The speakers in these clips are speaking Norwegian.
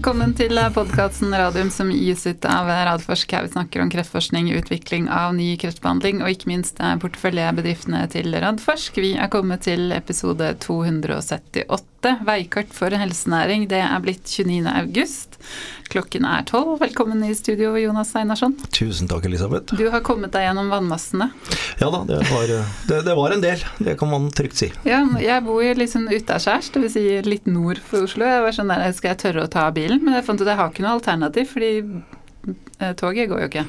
Velkommen til podkasten Radium som gis ut av Radforsk. Her vi snakker om kreftforskning, utvikling av ny kreftbehandling og ikke minst porteføljebedriftene til Radforsk. Vi er kommet til episode 278. Veikart for helsenæring. Det er blitt 29. august. Klokken er tolv. Velkommen i studio, Jonas Einarsson. Tusen takk, Elisabeth. Du har kommet deg gjennom vannmassene. Ja da, det var, det, det var en del. Det kan man trygt si. Ja, jeg bor jo liksom utaskjærs, dvs. Si litt nord for Oslo. Jeg var sånn der, Skal jeg tørre å ta bilen? Men jeg fant ut at jeg har ikke noe alternativ, fordi eh, toget går jo ikke.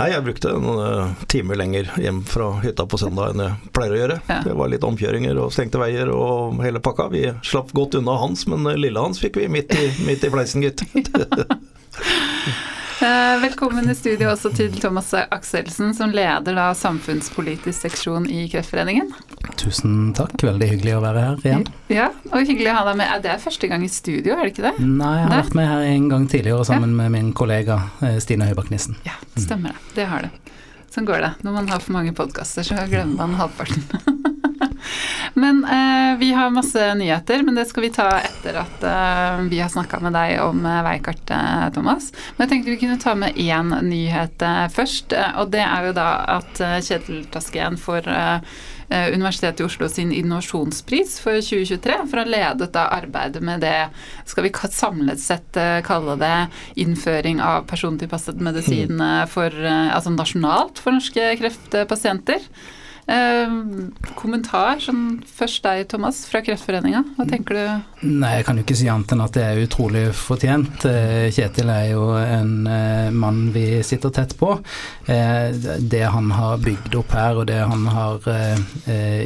Nei, jeg brukte noen eh, timer lenger hjem fra hytta på søndag enn jeg pleier å gjøre. Ja. Det var litt omkjøringer og stengte veier og hele pakka. Vi slapp godt unna Hans, men eh, lille Hans fikk vi midt i, midt i fleisen, gitt. Velkommen i studio også til Thomas Akselsen, som leder da samfunnspolitisk seksjon i Kreftforeningen. Tusen takk, veldig hyggelig å være her igjen. Ja, og hyggelig å ha deg med. Det er første gang i studio, er det ikke det? Nei, jeg har Nei? vært med her en gang tidligere sammen ja. med min kollega eh, Stine Høibakk Nissen. Ja, stemmer det. Det har det. Sånn går det. Når man har for mange podkaster, så glemmer man halvparten. Men eh, vi har masse nyheter, men det skal vi ta etter at eh, vi har snakka med deg om eh, veikartet, Thomas. Men jeg tenkte vi kunne ta med én nyhet eh, først, eh, og det er jo da at eh, Kjetil Tasken får Universitetet i Oslo sin innovasjonspris for 2023, for å ha ledet da arbeidet med det skal vi samlet sett kalle det innføring av persontilpasset medisin mm. for, altså nasjonalt for norske kreftpasienter. Eh, kommentar sånn først deg, Thomas, fra Kreftforeninga. Hva tenker du? Nei, jeg kan jo ikke si annet enn at det er utrolig fortjent. Eh, Kjetil er jo en eh, mann vi sitter tett på. Det han har bygd opp her, og det han har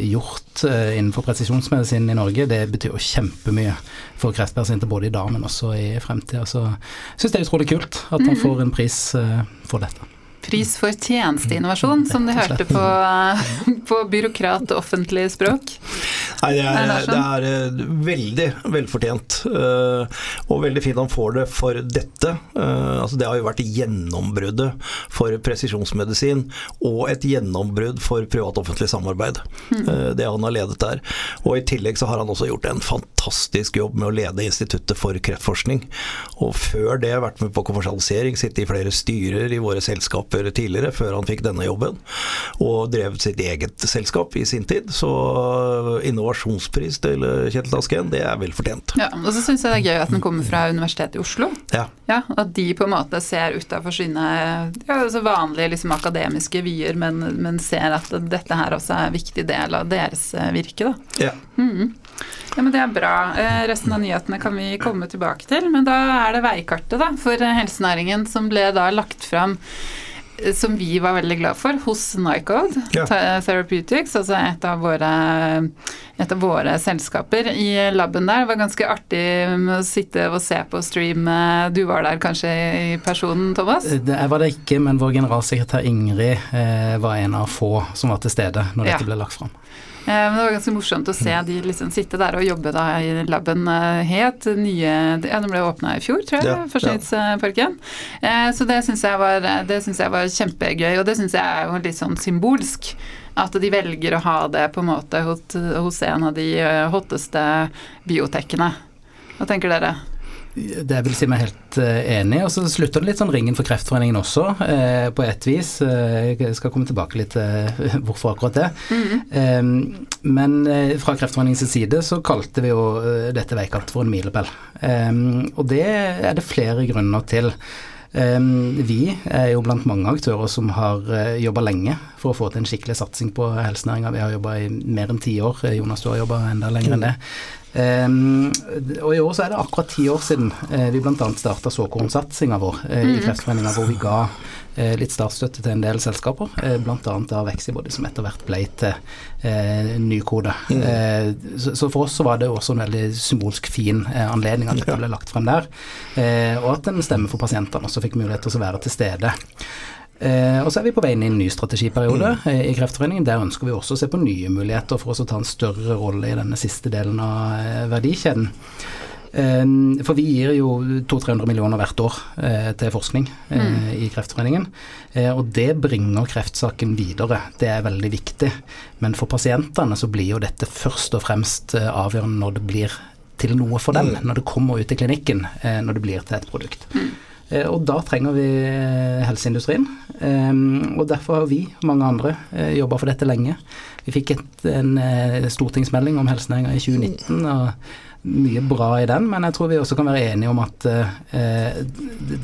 gjort innenfor presisjonsmedisin i Norge, det betyr jo kjempemye for kreftpasienter både i dag, men også i fremtida. Så jeg syns det er utrolig kult at han mm. får en pris for dette. Pris for tjenesteinnovasjon, som de hørte på, på byråkrat og offentlig språk. Nei, det er, det er eh, veldig velfortjent. Eh, og veldig fint han får det for dette. Eh, altså det har jo vært gjennombruddet for presisjonsmedisin og et gjennombrudd for privat-offentlig samarbeid. Mm. Det han har ledet der. Og i tillegg så har han også gjort en fantastisk jobb med å lede Instituttet for kreftforskning. Og før det vært med på kommersialisering, sitte i flere styrer i våre selskaper tidligere, før han fikk denne jobben. Og drevet sitt eget selskap i sin tid. Så innovasjonspris til Kjetil Asken, det er vel fortjent. Ja, og så syns jeg det er gøy at den kommer fra Universitetet i Oslo. Ja. ja at de på en måte ser utafor sine ja, altså vanlige liksom, akademiske vyer, men, men, ser at dette her også er en viktig del av deres eh, virke. Da. Ja. Mm. Ja, men Det er bra. Eh, resten av nyhetene kan vi komme tilbake til. Men da er det veikartet da, for helsenæringen som ble da lagt fram som vi var veldig glad for hos Nycode ja. Therapeutics, altså et av, våre, et av våre selskaper i laben der. Det var ganske artig med å sitte og se på stream. Du var der kanskje i personen, Thomas? Jeg var det ikke, men vår generalsekretær Ingrid eh, var en av få som var til stede når dette ja. ble lagt fram. Eh, men det var ganske morsomt å se de liksom sitte der og jobbe da i laben. Eh, het nye Ja, den ble åpna i fjor, tror jeg, ja, Forskningsparken. Ja. Eh, så det syns jeg, jeg, var kjempegøy, og det syns jeg er jo litt sånn symbolsk. At de velger å ha det på en måte hos, hos en av de hotteste biotekene. Hva tenker dere? Det vil si meg helt uh, enig. Og så slutter det litt sånn ringen for Kreftforeningen også, eh, på et vis. Uh, jeg skal komme tilbake litt til hvorfor akkurat det. Mm -hmm. men fra Kreftforeningens side så kalte vi jo dette veikartet for en milepæl. og det er det flere grunner til. Vi er jo blant mange aktører som har jobba lenge for å få til en skikkelig satsing på helsenæringa. Vi har jobba i mer enn ti år. Jonas, du har jobba enda lenger enn det. Um, og i år så er det akkurat ti år siden uh, vi bl.a. starta såkornsatsinga vår uh, mm. i Kreftforeninga, hvor vi ga uh, litt startstøtte til en del selskaper, uh, bl.a. av Vexibody, som etter hvert ble til Nykode. Mm. Så, så, for oss så var det også en veldig symbolsk fin anledning at dette ble lagt frem der, og at en stemme for pasientene også fikk mulighet til å være til stede. Eh, og så er vi på vei inn i en ny strategiperiode mm. eh, i Kreftforeningen. Der ønsker vi også å se på nye muligheter for oss å ta en større rolle i denne siste delen av eh, verdikjeden. For vi gir jo 200-300 millioner hvert år til forskning mm. i Kreftforeningen. og det bringer kreftsaken videre. Det er veldig viktig. Men for pasientene så blir jo dette først og fremst avgjørende når det blir til noe for dem mm. når det kommer ut i klinikken, når det blir til et produkt. Eh, og da trenger vi eh, helseindustrien. Og derfor har vi og mange andre jobba for dette lenge. Vi fikk et, en stortingsmelding om helsenæringa i 2019. og mye bra i den, men jeg tror vi også kan være enige om at eh,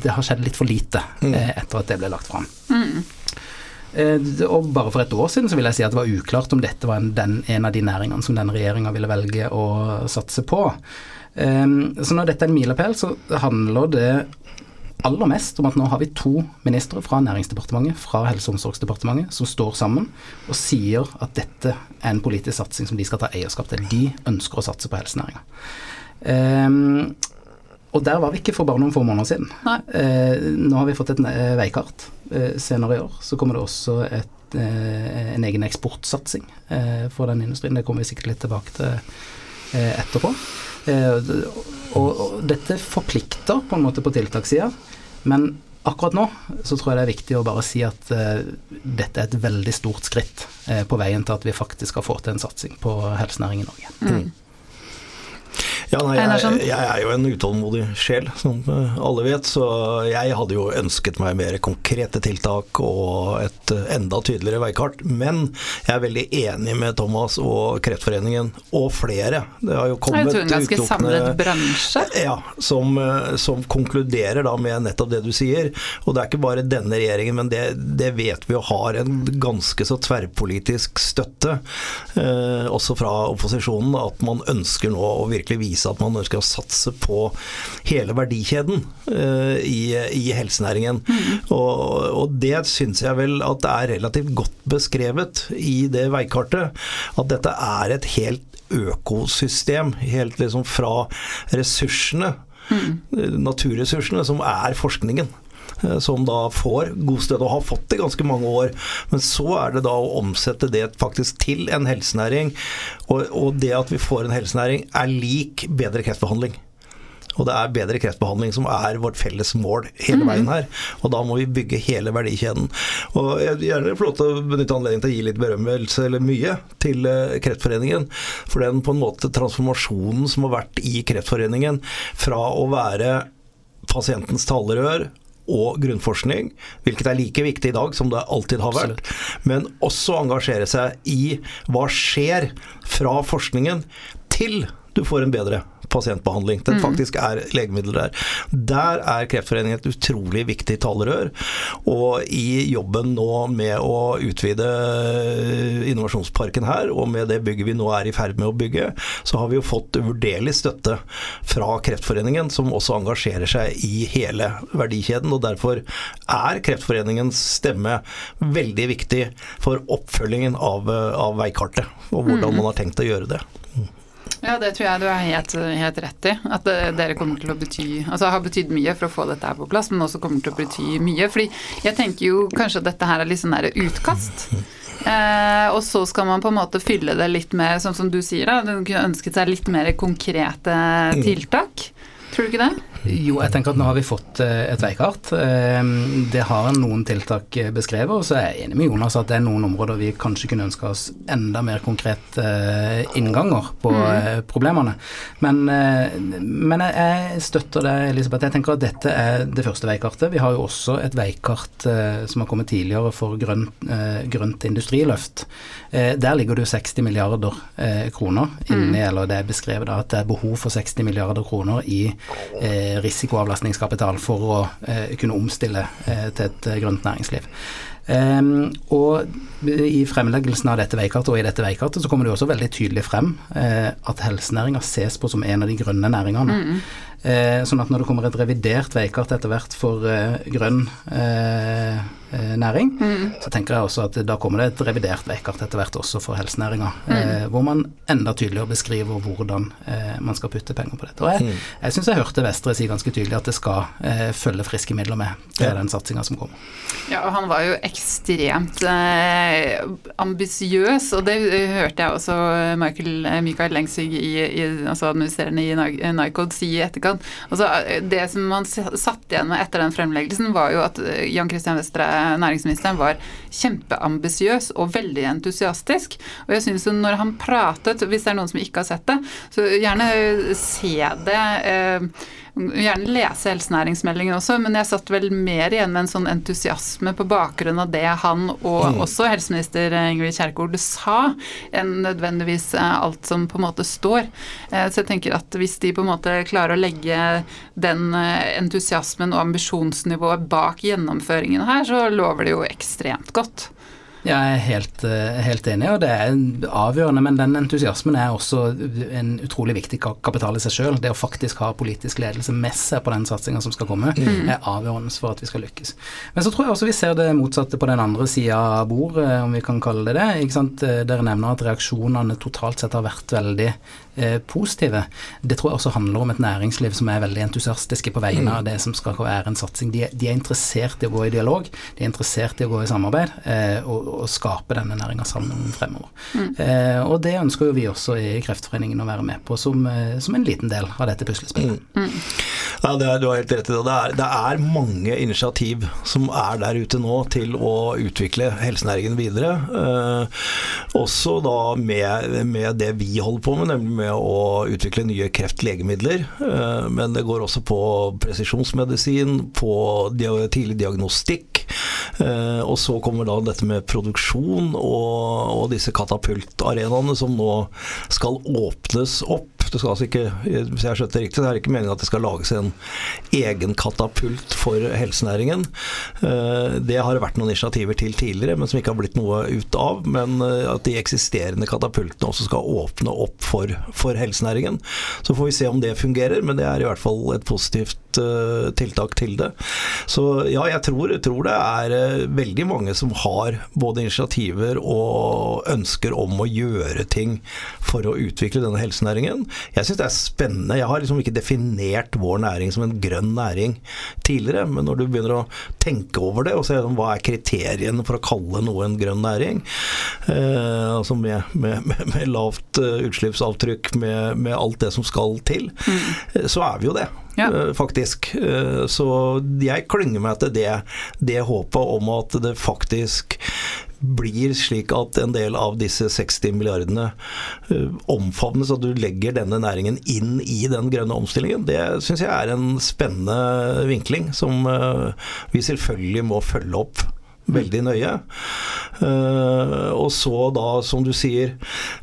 det har skjedd litt for lite mm. eh, etter at det ble lagt fram. Mm. Eh, og bare for et år siden så vil jeg si at det var uklart om dette var en, den, en av de næringene som denne regjeringa ville velge å satse på. Så når dette er en milepæl, så handler det aller mest om at nå har vi to ministre fra Næringsdepartementet, fra Helse- og omsorgsdepartementet, som står sammen og sier at dette er en politisk satsing som de skal ta eierskap til. De ønsker å satse på helsenæringa. Um, og der var vi ikke for bare noen få måneder siden. Uh, nå har vi fått et veikart. Uh, senere i år så kommer det også et, en egen eksportsatsing for den industrien. Det kommer vi sikkert litt tilbake til etterpå. Og, og, dette forplikter på en måte på tiltakssida. Men akkurat nå så tror jeg det er viktig å bare si at uh, dette er et veldig stort skritt uh, på veien til at vi faktisk skal få til en satsing på helsenæring i Norge. Mm. Ja, nei, jeg, jeg, er jo en utålmodig sjel, som eh, alle vet. Så jeg hadde jo ønsket meg mer konkrete tiltak og et eh, enda tydeligere veikart. Men jeg er veldig enig med Thomas og Kreftforeningen, og flere. Det har jo kommet En ganske samlet bransje? Ja, som, eh, som, konkluderer da med nettopp det du sier. Og det er ikke bare denne regjeringen, men det, det vet vi jo har en ganske så tverrpolitisk støtte, eh, også fra opposisjonen, at man ønsker nå å virkelig vise vise at man ønsker å satse på hele verdikjeden uh, i, i, helsenæringen. Mm. Og, og, det syns jeg vel at det er relativt godt beskrevet i det veikartet. At dette er et helt økosystem, helt liksom fra ressursene, mm. naturressursene, som er forskningen som da får god støtte, og har fått det i ganske mange år. Men så er det da å omsette det faktisk til en helsenæring. Og, og det at vi får en helsenæring er lik bedre kreftbehandling. Og det er bedre kreftbehandling som er vårt felles mål hele veien her. Og da må vi bygge hele verdikjeden. Og jeg vil gjerne få lov til å benytte anledningen til å gi litt berømmelse, eller mye, til eh, Kreftforeningen. For den på en måte transformasjonen som har vært i Kreftforeningen fra å være pasientens talerør og grunnforskning, hvilket er like viktig i dag som det alltid har vært. Absolutt. Men også engasjere seg i hva skjer fra forskningen til du får en bedre pasientbehandling. Det mm. faktisk er legemidler der. Der er Kreftforeningen et utrolig viktig talerør. Og i jobben nå med å utvide innovasjonsparken her, og med det bygget vi nå er i ferd med å bygge, så har vi jo fått uvurderlig støtte fra Kreftforeningen, som også engasjerer seg i hele verdikjeden. Og derfor er Kreftforeningens stemme veldig viktig for oppfølgingen av, av veikartet, og hvordan mm. man har tenkt å gjøre det. Ja, det tror jeg du er helt, helt rett i. At dere kommer til å bety Altså har betydd mye for å få dette her på plass, men også kommer til å bety mye. Fordi jeg tenker jo kanskje at dette her er litt sånn utkast. Eh, og så skal man på en måte fylle det litt med, sånn som du sier, da. Du kunne ønsket seg litt mer konkrete mm. tiltak. Tror du ikke det? Jo, jeg tenker at nå har vi fått eh, et veikart. Eh, det har noen tiltak eh, beskrevet, og så er jeg enig med Jonas at det er noen områder vi kanskje kunne ønske oss enda mer konkrete innganger på mm. problemene. Men, men, jeg støtter det, Elisabeth. Jeg tenker at dette er det første veikartet. Vi har jo også et veikart som har kommet tidligere for grønt, grønt industriløft. Der ligger det jo 60 milliarder kroner inni, mm. eller det er beskrevet da, at det er behov for 60 milliarder kroner i risikoavlastningskapital for å eh, kunne omstille eh, til et eh, grønt næringsliv. Um, og i fremleggelsen av dette veikartet og i dette veikartet så kommer det jo også veldig tydelig frem uh, at helsenæringa ses på som en av de grønne næringene. Mm. Uh, sånn at når det kommer et revidert veikart etter hvert for uh, grønn Eh, næring, mm. så tenker jeg også at da kommer det et revidert veikart etter hvert også for helsenæringa, mm. eh, hvor man enda tydeligere beskriver hvordan eh, man skal putte penger på dette. Og jeg, mm. jeg syns jeg hørte Vestre si ganske tydelig at det skal eh, følge friske midler med til ja. den satsinga som kommer. Ja, og han var jo ekstremt eh, ambisiøs, og det hørte jeg også Michael, eh, Michael Lengsvig, i, i, altså administrerende i Nycod, si i etterkant. Altså, det som man satt igjen med etter den fremleggelsen, var jo at Jan Christian Vestre næringsministeren var kjempeambisiøs og veldig entusiastisk. Og jeg syns når han pratet, hvis det er noen som ikke har sett det, så gjerne se det. Eh, gjerne lese helsenæringsmeldingen også, men jeg satt vel mer igjen med en sånn entusiasme på bakgrunn av det han og mm. også helseminister Ingrid Kjerkol sa, enn nødvendigvis eh, alt som på en måte står. Eh, så jeg tenker at hvis de på en måte klarer å legge den eh, entusiasmen og ambisjonsnivået bak gjennomføringen her, så lover det jo ekstremt godt. Jeg er helt, eh, helt, enig, og det er avgjørende. Men den entusiasmen er også en utrolig viktig kapital i seg sjøl. Det å faktisk ha politisk ledelse med seg på den satsinga som skal komme, mm. er avgjørende for at vi skal lykkes. Men så tror jeg også vi ser det motsatte på den andre sida av bordet, om vi kan kalle det det. Eh, dere nevner at reaksjonene totalt sett har vært veldig eh, positive. Det tror jeg også handler om et næringsliv som er veldig entusiastiske på vegne av mm. det som skal være en satsing. De, de, er interessert i å gå i dialog, de er interessert i å gå i samarbeid. Eh, og å skape denne næringa sammen fremover. Mm. Eh, og det ønsker jo vi også i Kreftforeningen å være med på som, eh, som en liten del av dette puslespillet. Mm. Mm. Ja, det er, du har helt rett i det. Det er, det er, mange initiativ som er der ute nå til å utvikle helsenæringen videre. Eh, også da med, med, det vi holder på med, nemlig med å utvikle nye kreftlegemidler. Eh, men det går også på presisjonsmedisin, på tidlig diagnostikk. Eh, og så kommer da dette med produksjon og, og disse katapultarenaene som nå skal åpnes opp det skal altså ikke, hvis jeg skjønte riktig, det er ikke meningen at det skal lages en egen katapult for helsenæringen. Eh, det har det vært noen initiativer til tidligere, men som ikke har blitt noe ut av. Men eh, at de eksisterende katapultene også skal åpne opp for, for helsenæringen. Så får vi se om det fungerer, men det er i hvert fall et positivt tiltak til det. Så ja, jeg tror, tror det er veldig mange som har både initiativer og ønsker om å gjøre ting for å utvikle denne helsenæringen. Jeg syns det er spennende. Jeg har liksom ikke definert vår næring som en grønn næring tidligere, men når du begynner å tenke over det og se hva er kriteriene for å kalle noe en grønn næring, eh, altså med, med, med, med, lavt uh, utslippsavtrykk, med, alt det som skal til, mm. så er vi jo det. Ja. Uh, faktisk. Uh, så jeg klynger meg til det, det håpet om at det faktisk blir slik at en del av disse 60 milliardene uh, omfavnes, at du legger denne næringen inn i den grønne omstillingen, det syns jeg er en spennende vinkling som vi selvfølgelig må følge opp veldig nøye. Uh, og så da, som du sier,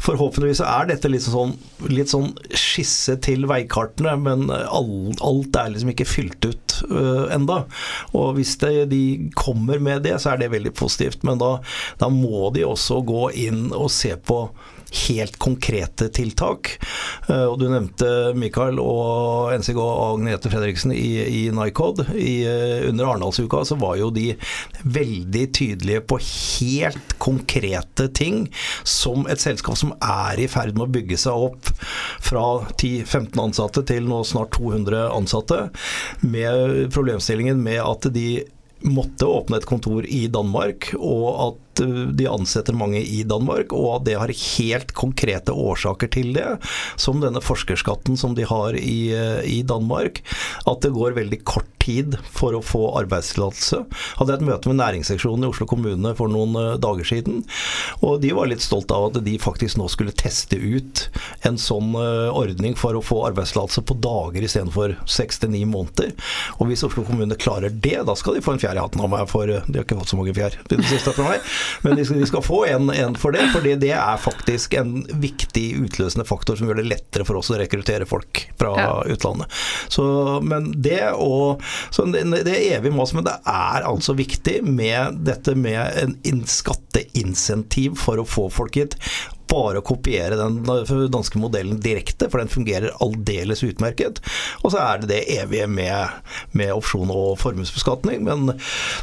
forhåpentligvis er dette litt sånn, litt sånn skisse til veikartene, men alt er liksom ikke fylt ut uh, enda. Og hvis det, de kommer med det, så er det veldig positivt. Men da, da må de også gå inn og se på helt konkrete tiltak. Eh, og Du nevnte Mikael og NCG og Agnete Fredriksen i, i NICOD. I, eh, under Arendalsuka så var jo de veldig tydelige på helt konkrete ting som et selskap som er i ferd med å bygge seg opp fra 10-15 ansatte til nå snart 200 ansatte, med problemstillingen med at de måtte åpne et kontor i Danmark, og at de ansetter mange i Danmark, og at det har helt konkrete årsaker til det. Som denne forskerskatten som de har i, i Danmark. At det går veldig kort tid for å få arbeidstillatelse. Hadde jeg et møte med næringsseksjonen i Oslo kommune for noen eh, dager siden. Og de var litt stolt av at de faktisk nå skulle teste ut en sånn eh, ordning for å få arbeidstillatelse på dager istedenfor seks til ni måneder. Og hvis Oslo kommune klarer det, da skal de få en fjær i hatten av meg for De har ikke fått så mange fjær i det siste fra meg. Men de skal, de skal få en, en, for det, fordi det er faktisk en viktig utløsende faktor som gjør det lettere for oss å rekruttere folk fra ja. utlandet. Så, men det og så det, det er evig mas, men det er altså viktig med dette med en skatteinsentiv for å få folk hit bare å kopiere den danske modellen direkte, for den fungerer aldeles utmerket. Og så er det det evige med, med opsjon og formuesbeskatning. Men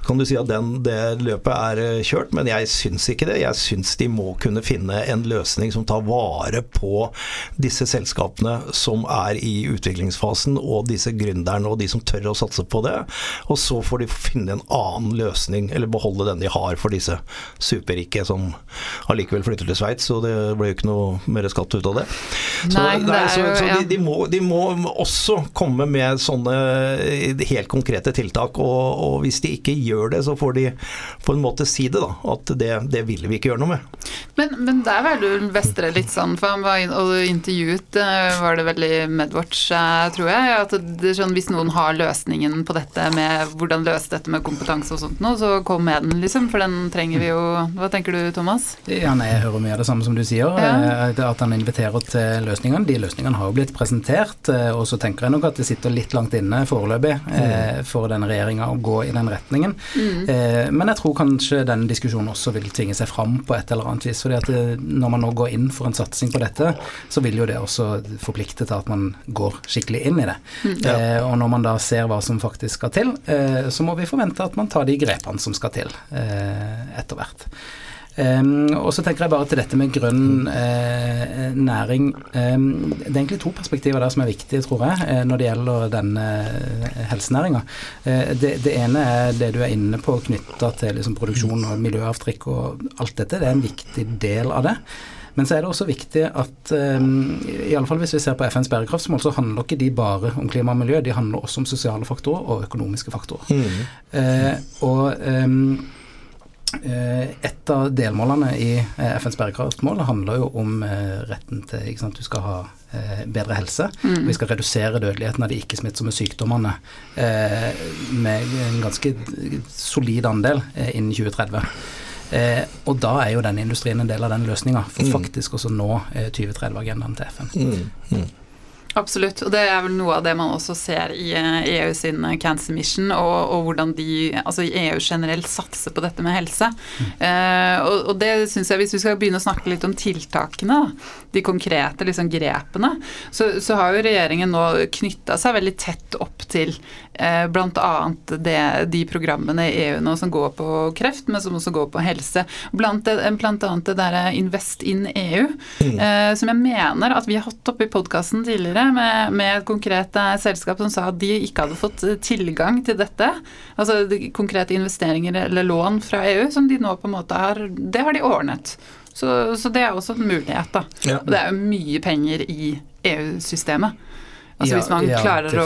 kan du si at den, det løpet er eh, kjørt, men jeg syns ikke det. Jeg syns de må kunne finne en løsning som tar vare på disse selskapene som er i utviklingsfasen, og disse gründerne og de som tør å satse på det. Og så får de finne en annen løsning, eller beholde den de har for disse superrike som allikevel flytter til Sveits. Og det blir jo ikke noe mer skatt ut av det. Så, nei, det er jo, så, så de, de, må, de, må, også komme med sånne helt konkrete tiltak. Og, og, hvis de ikke gjør det, så får de på en måte si det, da. At det, det vil vi ikke gjøre noe med. Men, men der var du Vestre litt sånn, for han var og intervjuet var det veldig Medwatch, tror jeg. at det, sånn, Hvis noen har løsningen på dette med hvordan løse dette med kompetanse og sånt nå, så kom med den, liksom. For den trenger vi jo. Hva tenker du, Thomas? Ja, nei, Jeg hører mye av det samme som du sier. Ja. Eh, at han inviterer til løsningene. De løsningene har jo blitt presentert. Eh, og så tenker jeg nok at det sitter litt langt inne foreløpig mm. for denne regjeringa å gå i den retningen. Mm. Men jeg tror kanskje den diskusjonen også vil tvinge seg fram på et eller annet vis. fordi at når man nå går inn for en satsing på dette, så vil jo det også forplikte til at man går skikkelig inn i det. Mm. Ja. Og når man da ser hva som faktisk skal til, så må vi forvente at man tar de grepene som skal til etter hvert. Um, og så tenker jeg bare til dette med grønn uh, næring. Um, det er egentlig to perspektiver der som er viktige, tror jeg, uh, når det gjelder denne uh. Det, det, ene er det du er inne på knytta til liksom, produksjon og miljøavtrykk og alt dette. Det er en viktig del av det. Men så er det også viktig at um, i alle fall hvis vi ser på FNs bærekraftsmål, så handler ikke de bare om klima og miljø, de handler også om sosiale faktorer og økonomiske faktorer. Mm. Uh, og um, Eh, et av delmålene i eh, FNs bærekraftsmål handler jo om eh, retten til ikke sant, Du skal ha bedre helse. Mm. Vi skal redusere dødeligheten av de ikke-smittsomme sykdommene med en ganske solid andel innen 2030. Eh, og da er jo denne industrien en del av den løsninga, for mm. faktisk også nå 2030-agendaen til FN. Mm. Mm. Absolutt, og det er vel noe av det man også ser i EU eh, e sin eh, Cancer Mission, og, og hvordan de, altså EU generelt satser på dette med helse. Mm. Eh, og, og, det syns jeg, hvis vi skal begynne å snakke litt om tiltakene, de konkrete liksom, grepene, så, så, har jo regjeringen nå knytta seg veldig tett opp til bl.a. de programmene i EU nå som går på kreft, men som også går på helse. Blant, blant annet det derre Invest in EU, mm. eh, som jeg mener at vi har hatt oppe i podkasten tidligere med, med, et konkret eh, selskap som sa at de ikke hadde fått eh, tilgang til dette. Altså konkrete investeringer eller lån fra EU, som de nå på en måte har Det har de ordnet. Så, så det er også en mulighet, da. Ja. Og det er jo mye penger i EU-systemet. Altså ja, Hvis man ja, klarer å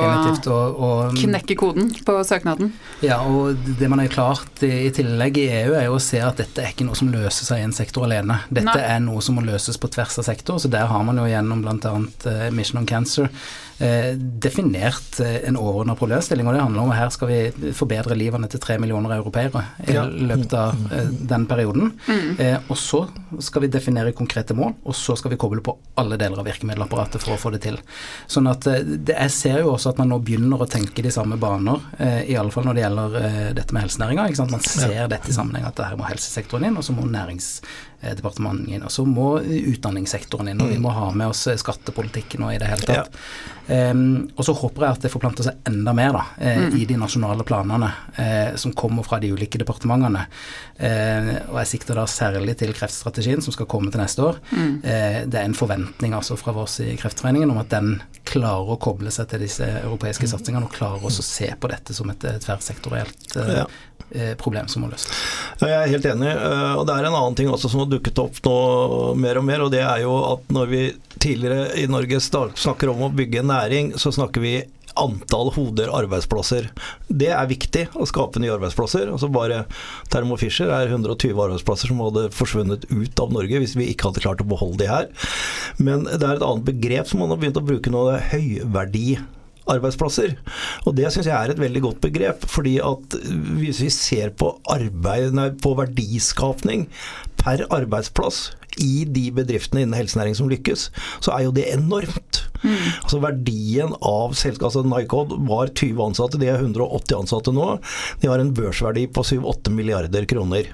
og, og, knekke koden på søknaden. Ja, og det man har klart i, i, tillegg i EU, er jo å se at dette er ikke noe som løser seg i en sektor alene. Dette Nei. er noe som må løses på tvers av sektor, så der har man jo gjennom bl.a. Uh, Mission on Cancer Eh, definert eh, en overordna problemstilling, og det handler om at her skal vi forbedre livene til tre millioner europeere i løpet av eh, den perioden. Mm. og så skal vi definere konkrete mål, og så skal vi koble på alle deler av virkemiddelapparatet for å få det til. Sånn at det, Jeg ser jo også at man nå begynner å tenke de samme baner, i alle fall når det gjelder dette med helsenæringa. Man ser dette i sammenheng at det her må helsesektoren inn, og så må nærings departementet inn. Og så må utdanningssektoren inn, og vi mm. må ha med oss skattepolitikken og i det hele tatt. Ja. Um, og så håper jeg at det forplanter seg enda mer da, eh, mm. i de nasjonale planene uh, som kommer fra de ulike departementene. Uh, og jeg sikter da særlig til kreftstrategien som skal komme til neste år. Mm. Uh, det er en forventning altså fra oss i Kreftforeningen om at den klarer å koble seg til disse europeiske mm. satsingene og klarer også å se på dette som et tverrsektorielt eh, ja. Eh, problem som må løses. Ja, jeg er helt enig. og Det er en annen ting også som har dukket opp nå mer og mer, og det er jo at når vi tidligere i Norge snakker om å bygge næring, så snakker vi antall hoder arbeidsplasser. Det er viktig å skape nye arbeidsplasser. Altså bare Thermo Fisher er 120 arbeidsplasser som hadde forsvunnet ut av Norge hvis vi ikke hadde klart å beholde de her. Men det er et annet begrep som man har begynt å bruke nå, det er høyverdi arbeidsplasser. Og det syns jeg er et veldig godt begrep. fordi at hvis vi ser på, arbeid, nei, på verdiskapning per arbeidsplass i de bedriftene innen helsenæring som lykkes, så er jo det enormt. Mm. Altså Verdien av selskapet altså Nycod var 20 ansatte, de er 180 ansatte nå. De har en børsverdi på 7-8 milliarder kroner.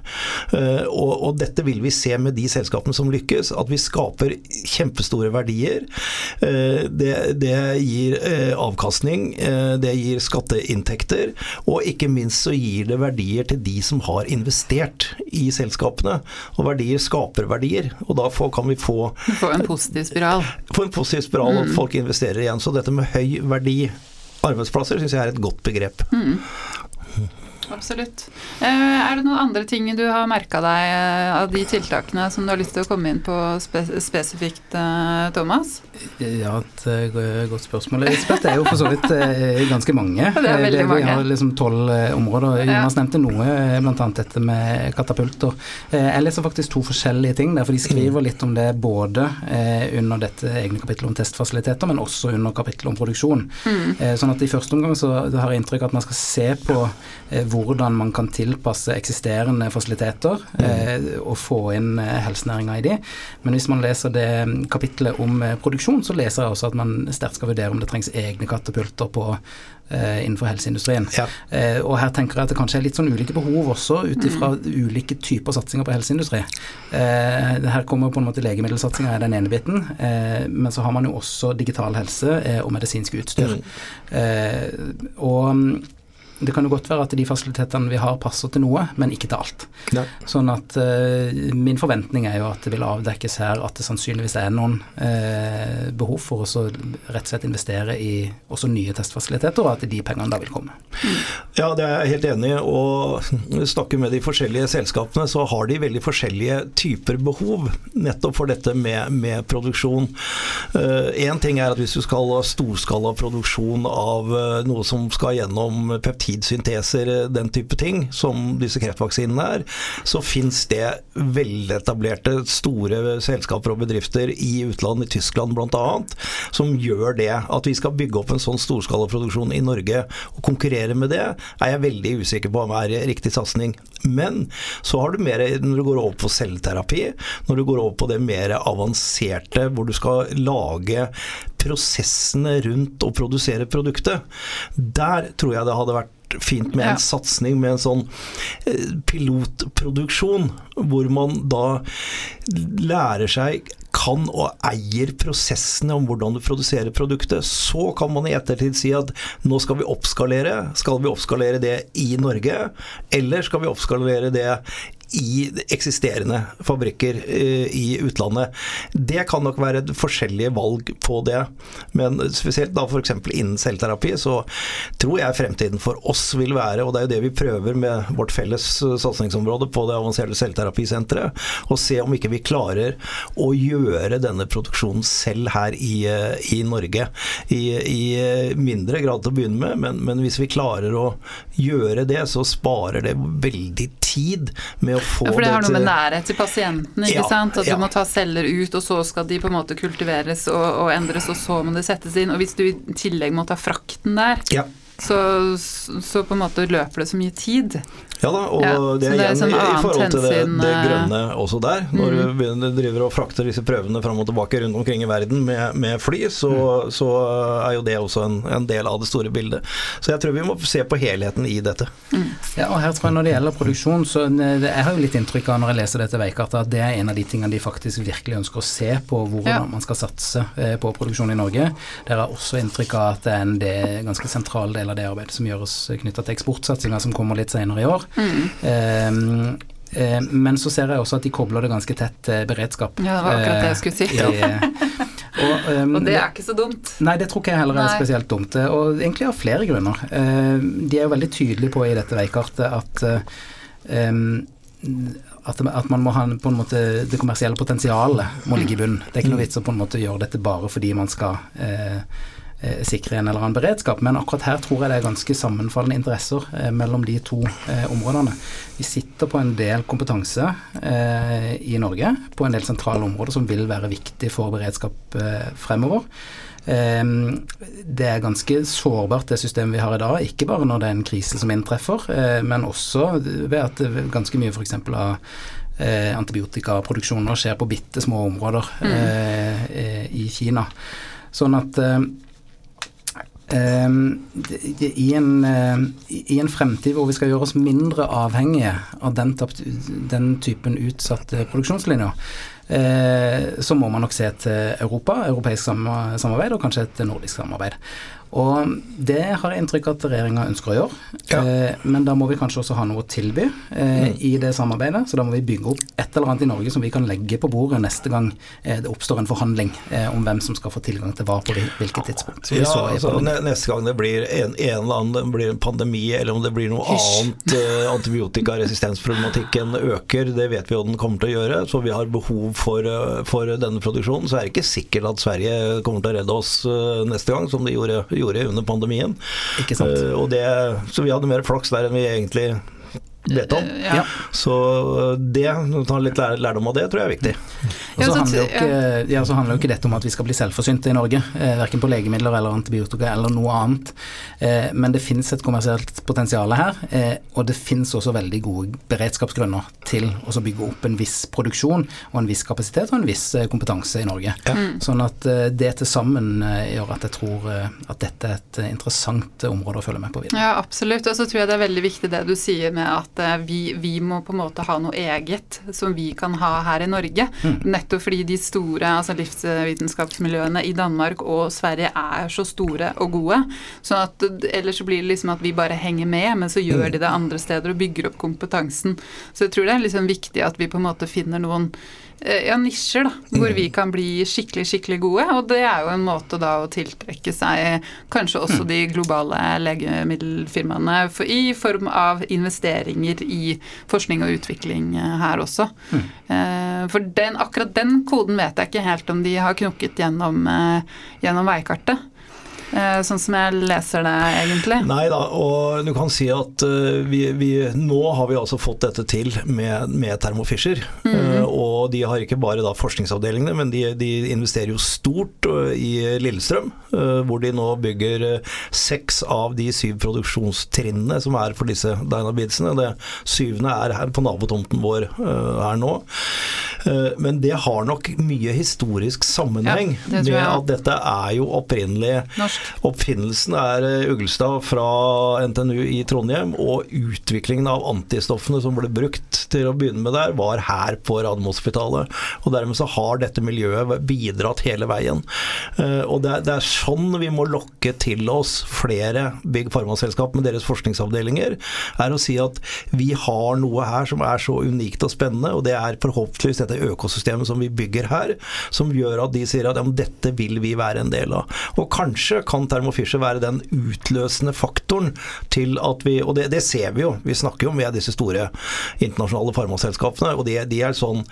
Uh, og, og, dette vil vi se med de selskapene som lykkes, at vi skaper kjempestore verdier. Uh, det, det, gir uh, avkastning, det gir skatteinntekter, og ikke minst så gir det verdier til de som har investert i selskapene. Og verdier skaper verdier, og da får, kan vi få Få en positiv spiral. Få en positiv spiral, mm folk investerer igjen. Så dette med høy verdi arbeidsplasser syns jeg er et godt begrep. Mm. Absolutt. Er det noen andre ting du har merka deg av de tiltakene som du har lyst til å komme inn på spesifikt, Thomas? Ja, et godt spørsmål. Det er jo for så vidt ganske mange. Det er veldig mange. Vi har liksom tolv områder. Jonas nevnte noe, bl.a. dette med katapulter. Jeg leser faktisk to forskjellige ting der, for de skriver litt om det både under dette egne kapittelet om testfasiliteter, men også under kapittelet om produksjon. Mm. Sånn at i første omgang så har jeg inntrykk av at man skal se på eh, hvordan man kan tilpasse eksisterende fasiliteter mm. eh, og få inn eh, helsenæringa i de. Men hvis man leser det kapittelet om eh, produksjon, så leser jeg også at man sterkt skal vurdere om det trengs egne katapulter på innenfor helseindustrien. Ja. Eh, og her tenker jeg at det kanskje er litt sånn ulike behov også, ut ifra mm. ulike typer satsinger på helseindustri. her kommer på en måte legemiddelsatsinga er den ene biten, men så har man jo også digital helse og medisinsk utstyr. Mm. og det kan jo godt være at de fasilitetene vi har passer til noe, men ikke til alt. Nei. Sånn at uh, min forventning er jo at det vil avdekkes her at det sannsynligvis er noen uh, behov for å rett og slett investere i også nye testfasiliteter, og at de pengene da vil komme. Ja, det er jeg helt enig i. Og snakker med de forskjellige selskapene, så har de veldig forskjellige typer behov nettopp for dette med, med produksjon. Én uh, ting er at hvis du skal ha storskala produksjon av noe som skal gjennom peptider peptidsynteser, eh, den type ting, som disse kreftvaksinene er, så fins det veletablerte store selskaper og bedrifter i utlandet, i Tyskland bl.a., som gjør det. At vi skal bygge opp en sånn storskalaproduksjon i Norge og konkurrere med det, er jeg veldig usikker på om er riktig satsing. Men så har du mer når du går over på celleterapi, når du går over på det mer avanserte, hvor du skal lage prosessene rundt å produsere produktet. Der tror jeg det hadde vært fint med en ja. satsing med en sånn eh, pilotproduksjon, hvor man da lærer seg kan og eier prosessene om hvordan du produserer produktet. Så kan man i ettertid si at nå skal vi oppskalere. Skal vi oppskalere det i Norge, eller skal vi oppskalere det i eksisterende fabrikker eh, i utlandet. Det kan nok være forskjellige valg på det, men spesielt da f.eks. innen selvterapi, så tror jeg fremtiden for oss vil være, og det er jo det vi prøver med vårt felles eh, satsingsområde på det avanserte selvterapisenteret, å se om ikke vi klarer å gjøre denne produksjonen selv her i, eh, i Norge. I, I, mindre grad til å begynne med, men, men hvis vi klarer å gjøre det, så sparer det veldig tid med å få ja, For det har noe med nærhet til pasienten, ikke ja, sant. At du må ta celler ut, og så skal de på en måte kultiveres og, og, endres, og så må det settes inn. Og hvis du i tillegg må ta frakten der, ja. Så, så, på en måte løper det så mye tid. Ja da, og ja, det er igjen sånn i, i forhold til det, det, grønne også der. Når mm. du driver og frakter disse prøvene fram og tilbake rundt omkring i verden med, med fly, så, mm. så, er jo det også en, en, del av det store bildet. Så jeg tror vi må se på helheten i dette. Mm. Ja, og her tror jeg Når det gjelder produksjon, så det, jeg har jo litt inntrykk av når jeg leser dette veikartet, at det er en av de tingene de faktisk virkelig ønsker å se på hvordan ja. man skal satse eh, på produksjon i Norge. Dere har også inntrykk av at det er en del, ganske sentral del av det arbeidet som gjøres knytta til eksportsatsinga som kommer litt senere i år. Mm. Eh, men så ser jeg også at de kobler det ganske tett til beredskap. Ja, det var akkurat det jeg skulle si. Ja. og, um, og, det er ikke så dumt? Nei, det tror ikke jeg heller er nei. spesielt dumt. Og egentlig av flere grunner. Uh, de er jo veldig tydelige på i dette veikartet at um, at, man må ha på en måte det kommersielle potensialet må ligge i bunnen. Det er ikke noe vits å på en måte gjøre dette bare fordi man skal eh, Eh, sikre en eller annen beredskap. Men akkurat her tror jeg det er ganske sammenfallende interesser eh, mellom de to eh, områdene. Vi sitter på en del kompetanse eh, i Norge på en del sentrale områder som vil være viktig for beredskap eh, fremover. Eh, det er ganske sårbart det systemet vi har i dag, ikke bare når det er en krise som inntreffer, men også ved at ganske mye f.eks. av antibiotikaproduksjoner skjer på bitte små områder mm. i Kina. Sånn at i, en, uh, I en fremtid hvor vi skal gjøre oss mindre avhengige av den, den typen utsatte produksjonslinjer, så må man nok se til Europa, europeisk samarbeid og kanskje et nordisk samarbeid. Og det har jeg inntrykk av at regjeringa ønsker å gjøre. Ja. Eh, men da må vi kanskje også ha noe å tilby eh, mm. i det samarbeidet. Så da må vi bygge opp et eller annet i Norge som vi kan legge på bordet neste gang eh, det oppstår en forhandling eh, om hvem som skal få tilgang til hva på hvilket tidspunkt. Ja, altså, neste gang det blir en, en eller annen blir en pandemi, eller om det blir noe Hysj. annet eh, antibiotikaresistensproblematikken øker, det vet vi jo den kommer til å gjøre. Så vi har behov for, eh, for denne produksjonen. Så er det ikke sikkert at Sverige kommer til å redde oss neste gang, som de gjorde gjorde under pandemien. Ikke sant. Uh, det, så vi hadde mer flaks der enn vi egentlig vet om. Ja. Så det, å ta litt lærdom av det, tror jeg er viktig. Og så handler, jo ikke, ja, så handler jo ikke dette om at vi skal bli selvforsynte i Norge, eh, verken på legemidler eller antibiotika eller noe annet. Eh, men det finnes et kommersielt potensial her, eh, og det finnes også veldig gode beredskapsgrunner til å bygge opp en viss produksjon og en viss kapasitet og en viss eh, kompetanse i Norge. Ja. Mm. Sånn at eh, det til sammen eh, gjør at jeg tror at dette er et interessant område å følge med på videre. Ja, absolutt. Og så tror jeg det er veldig viktig det du sier med at at vi, vi, må på en måte ha noe eget som vi kan ha her i Norge. Mm. Nettopp fordi de store altså livsvitenskapsmiljøene i Danmark og Sverige er så store og gode. Så at, ellers så blir det liksom at vi bare henger med, men så gjør de det andre steder og bygger opp kompetansen. Så jeg tror det er liksom viktig at vi på en måte finner noen Eh, ja, nisjer, da, hvor vi mm. kan bli skikkelig, skikkelig gode. Og det er jo en måte da å tiltrekke seg kanskje også mm. de globale legemiddelfirmaene for, i form av investeringer i forskning og utvikling eh, her også. Mm. Eh, for den, akkurat den koden vet jeg ikke helt om de har knukket gjennom, gjennom veikartet. Eh, sånn som jeg leser det, egentlig. Nei da, og du kan si at uh, vi, vi, nå har vi altså fått dette til med, med Thermo Fisher. Mm -hmm. uh, og de har ikke bare da forskningsavdelingene, men de, de investerer jo stort i Lillestrøm. hvor de nå bygger seks av de syv produksjonstrinnene som er for disse dynabitsene. Det syvende er her på nabotomten vår her nå. Men det har nok mye historisk sammenheng ja, med at dette er jo opprinnelig Norsk. Oppfinnelsen er Uglestad fra NTNU i Trondheim, og utviklingen av antistoffene som ble brukt til å begynne med der, var her på Radiumhospitalet. Og dermed så har dette miljøet bidratt hele veien. Eh, og det er, det er sånn vi må lokke til oss flere Big Pharma-selskap med deres forskningsavdelinger, er å si at vi har noe her som er så unikt og spennende, og det er forhåpentligvis dette økosystemet som vi bygger her, som gjør at de sier at ja, dette vil vi være en del av. Og kanskje kan Thermo Fisher være den utløsende faktoren til at vi Og det, det ser vi jo, vi snakker jo med disse store internasjonale farmaselskapene, og de, de er sånn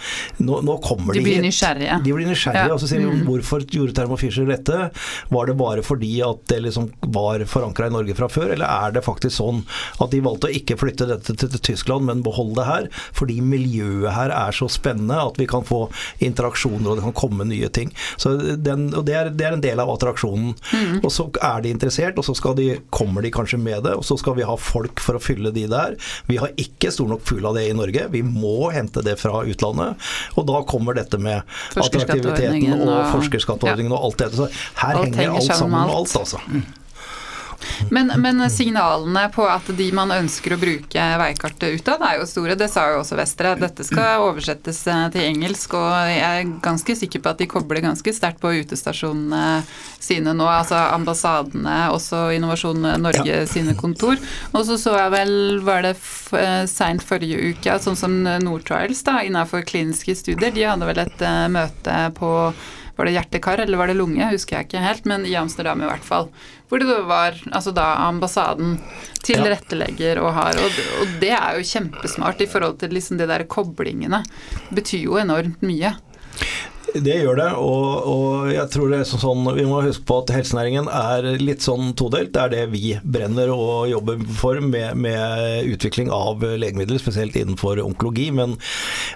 nå, nå, kommer de De blir nysgjerrige. De blir nysgjerrige, ja. og så sier de mm. hvorfor gjorde Thermo Fisher dette? Var det bare fordi at det liksom var forankra i Norge fra før, eller er det faktisk sånn at de valgte å ikke flytte dette til, til Tyskland, men beholde det her? Fordi miljøet her er så spennende at vi kan få interaksjoner og det kan komme nye ting. Så den, og det er, det er en del av attraksjonen. Mm. Og så er de interessert, og så de, kommer de kanskje med det, og så skal vi ha folk for å fylle de der. Vi har ikke stor nok full av det i Norge, vi må hente det fra utlandet. Og da kommer dette med attraktiviteten og, og forskerskatteordningen ja. og alt dette. Så her alt henger alt sammen med alt, altså. Mm. Men, men, signalene på at de man ønsker å bruke veikartet ut av, er jo store. Det sa jo også Vestre. Dette skal oversettes eh, til engelsk, og jeg er ganske sikker på at de kobler ganske sterkt på utestasjonene sine nå. Altså ambassadene, også Innovasjon Norge ja. sine kontor. Og så så jeg vel, var det eh, seint forrige uke, sånn som Nortrials da, innenfor kliniske studier, de hadde vel et uh, møte på var det hjertekar eller var det lunge, husker jeg ikke helt, men i Amsterdam i hvert fall. Hvor det var altså da ambassaden tilrettelegger og har og, og, det er jo kjempesmart i forhold til liksom de der koblingene. Det betyr jo enormt mye. Det gjør det, og, og, jeg tror det er sånn, vi må huske på at helsenæringen er litt sånn todelt. Det er det vi brenner og jobber for med, med utvikling av legemidler, spesielt innenfor onkologi. Men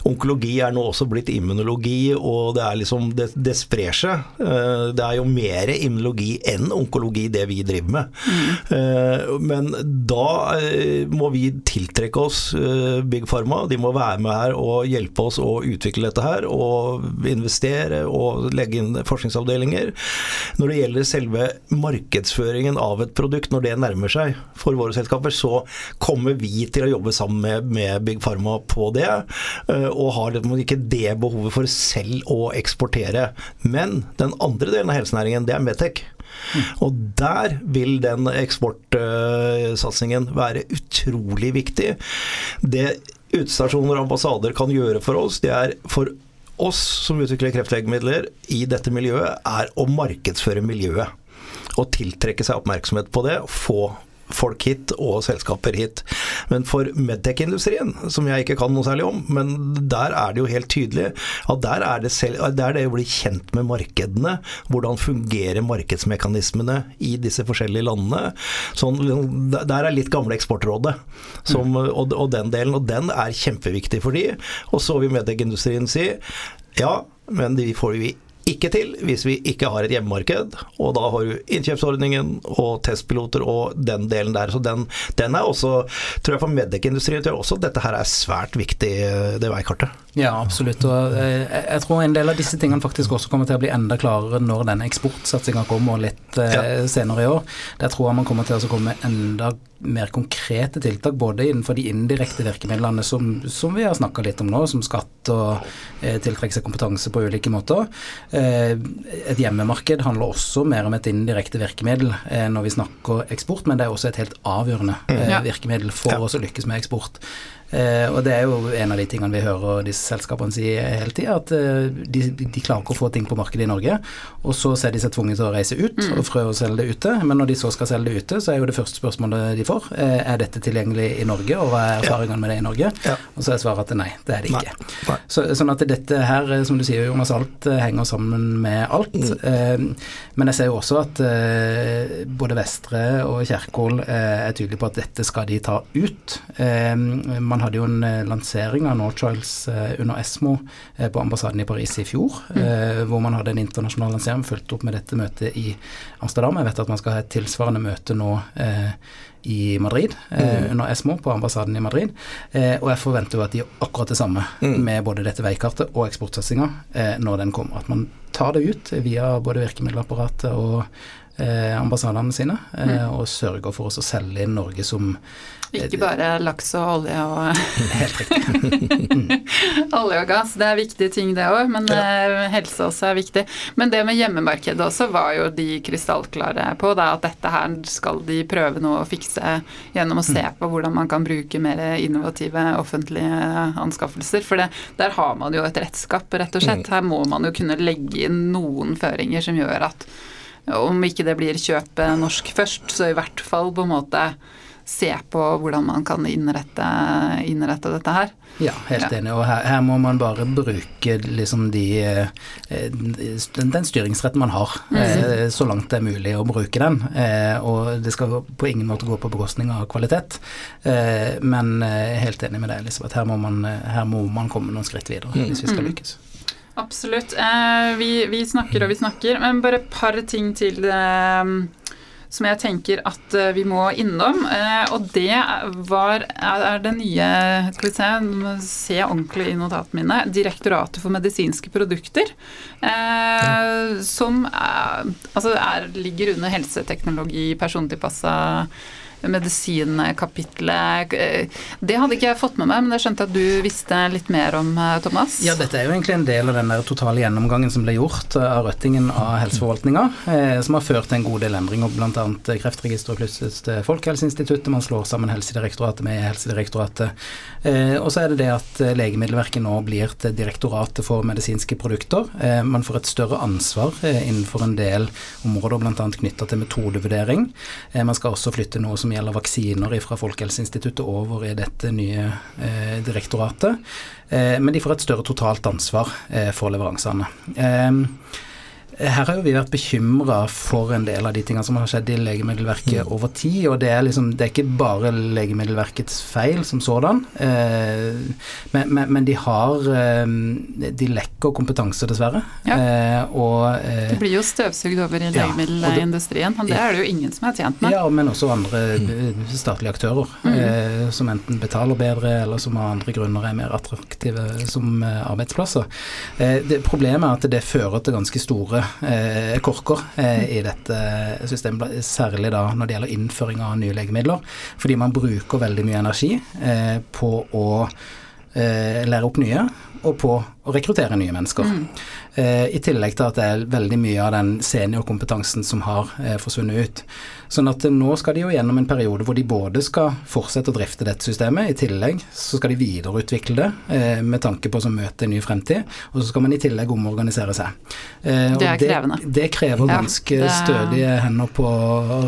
onkologi er nå også blitt immunologi, og det er liksom det, det sprer seg. Eh, det er jo mer immunologi enn onkologi, det vi driver med. Mm. Men da eh, må vi tiltrekke oss Big Pharma. De må være med her og hjelpe oss å utvikle dette her, og investere investere og legge inn forskningsavdelinger. Når det gjelder selve markedsføringen av et produkt, når det nærmer seg for våre selskaper, så kommer vi til å jobbe sammen med, med Big Pharma på det, eh, og har ikke det behovet for selv å eksportere. Men den andre delen av helsenæringen, det er Medtech. Og der vil den eksportsatsingen være utrolig viktig. Det utestasjoner og ambassader kan gjøre for oss, det er for oss som utvikler kreftlegemidler i dette miljøet, er å markedsføre miljøet. Og tiltrekke seg oppmerksomhet på det, få folk hit og selskaper hit. Men for medtech-industrien, som jeg ikke kan noe særlig om, men der er det jo helt tydelig at der er det, selv, der er det å bli kjent med markedene. Hvordan fungerer markedsmekanismene i disse forskjellige landene. Sånn, der er litt gamle Eksportrådet som, og, og, den delen, og den er kjempeviktig for de. Og så vil medtech-industrien si ja, men de får vi ikke til hvis vi ikke har et hjemmemarked. Og da har du innkjøpsordningen og testpiloter og den delen der. Så den, den er også, tror jeg for Medec-industrien, tror jeg også dette her er svært viktig, det veikartet. Ja, absolutt. Og eh, jeg tror en del av disse tingene faktisk også kommer til å bli enda klarere når denne eksportsatsinga kommer litt eh, ja. senere i år. Der tror jeg man kommer til å komme enda mer konkrete tiltak, både innenfor de indirekte virkemidlene som, som vi har snakka litt om nå, som skatt og eh, tiltrekke seg kompetanse på ulike måter. Eh, et hjemmemarked handler også mer om et indirekte virkemiddel eh, når vi snakker eksport, men det er også et helt avgjørende mm. eh, virkemiddel for oss å lykkes med eksport. Eh, og det er jo en av de tingene vi hører disse selskapene si hele tida, at eh, de, de, klarer ikke å få ting på markedet i Norge. Og så ser de seg tvunget til å reise ut mm. og prøve å selge det ute. Men når de så skal selge det ute, så er jo det første spørsmålet de får, eh, er dette tilgjengelig i Norge, og hva er erfaringene med det i Norge? Ja. Og så er svaret at nei, det er det ikke. Nei. Nei. Så, sånn at dette her, eh, som du sier Jonas, alt eh, henger sammen med alt. Mm. Eh, men jeg ser jo også at både Vestre og Kjerkol er tydelige på at dette skal de ta ut. man man hadde jo en eh, lansering av Northchiles eh, under Esmo eh, på ambassaden i Paris i fjor, mm. hvor man hadde en internasjonal lansering fulgt opp med dette møtet i Amsterdam. Jeg vet at man skal ha et tilsvarende møte nå i Madrid, mm. under Esmo, på ambassaden i Madrid. og jeg forventer jo at de gjør akkurat det samme mm. med både dette veikartet og eksportsatsinga når den kommer. At man tar det ut via både virkemiddelapparatet og ambassadene sine, mm. og sørger for oss å selge Norge som ikke bare laks og olje og Olje og gass, det er viktige ting det òg, men ja. Eh, helse også er viktig. Men det med hjemmemarkedet også var jo de krystallklare på, da, at dette her skal de prøve nå å fikse gjennom å se mm. på hvordan man kan bruke mer innovative offentlige anskaffelser. For det, der har man jo et redskap, rett og slett. Mm. Her må man jo kunne legge inn noen føringer som gjør at om ikke det blir kjøpe norsk først, så i hvert fall på en måte se på hvordan man kan innrette, innrette dette her. Ja, helt ja. enig. Og her, her, må man bare bruke liksom de den, Den styringsretten man har, mm. så langt det er mulig å bruke den. Eh, og det skal på ingen måte gå på bekostning av kvalitet. Men jeg er helt enig med deg, Elisabeth. Her må man, her må man komme noen skritt videre mm. hvis vi skal mm. lykkes. Absolutt. Vi, vi, snakker og vi snakker, men bare et par ting til som jeg tenker at eh, vi må innom. Eh, og det var, er det nye Skal vi se, må se ordentlig i notatene mine. Direktoratet for medisinske produkter. Eh, som er, altså er, ligger under helseteknologi, persontilpassa medisinkapitlet. Det hadde ikke jeg fått med meg, men jeg skjønte at du visste litt mer om, eh, Thomas? Ja, dette er jo egentlig en del av den totale gjennomgangen som ble gjort av Røttingen av helseforvaltninga, eh, som har ført til en god del endringer, bl.a. Kreftregisteret flyttes til Folkehelseinstituttet, man slår sammen Helsedirektoratet med Helsedirektoratet. Eh, og så er det det at Legemiddelverket nå blir til Direktoratet for medisinske produkter. Eh, man får et større ansvar eh, innenfor en del områder, bl.a. knytta til metodevurdering. Eh, man skal også flytte noe som som gjelder vaksiner fra Folkehelseinstituttet over i dette nye eh, direktoratet. Eh, men de får et større totalt ansvar eh, for leveransene. Eh, Her har jo vi vært bekymra for en del av de tingene som har skjedd i Legemiddelverket mm. over tid. Og det er liksom Det er ikke bare Legemiddelverkets feil som sådan. Eh, men, men, men, de har eh, De lekker kompetanse, dessverre. Ja. Eh, og eh, Det blir jo støvsugd over i legemiddelindustrien. Ja, det, det, er det jo ingen som er tjent med. Ja, men også andre mm. statlige aktører. Mm. Eh, som enten betaler bedre, eller som av andre grunner er mer attraktive som arbeidsplasser. det, problemet er at det fører til ganske store eh, korker eh, i dette systemet, særlig da når det gjelder innføring av nye legemidler. Fordi man bruker veldig mye energi eh, på å eh, lære opp nye, og på å rekruttere nye mennesker. Mm. Eh, I tillegg til at det er veldig mye av den seniorkompetansen som har eh, forsvunnet ut. Sånn at nå skal de jo gjennom en periode hvor de både skal fortsette å drifte dette systemet, i tillegg så skal de videreutvikle det eh, med tanke på å møte en ny fremtid, og så skal man i tillegg omorganisere seg. det er krevende. Det, det krever ganske ja, er... stødige hender på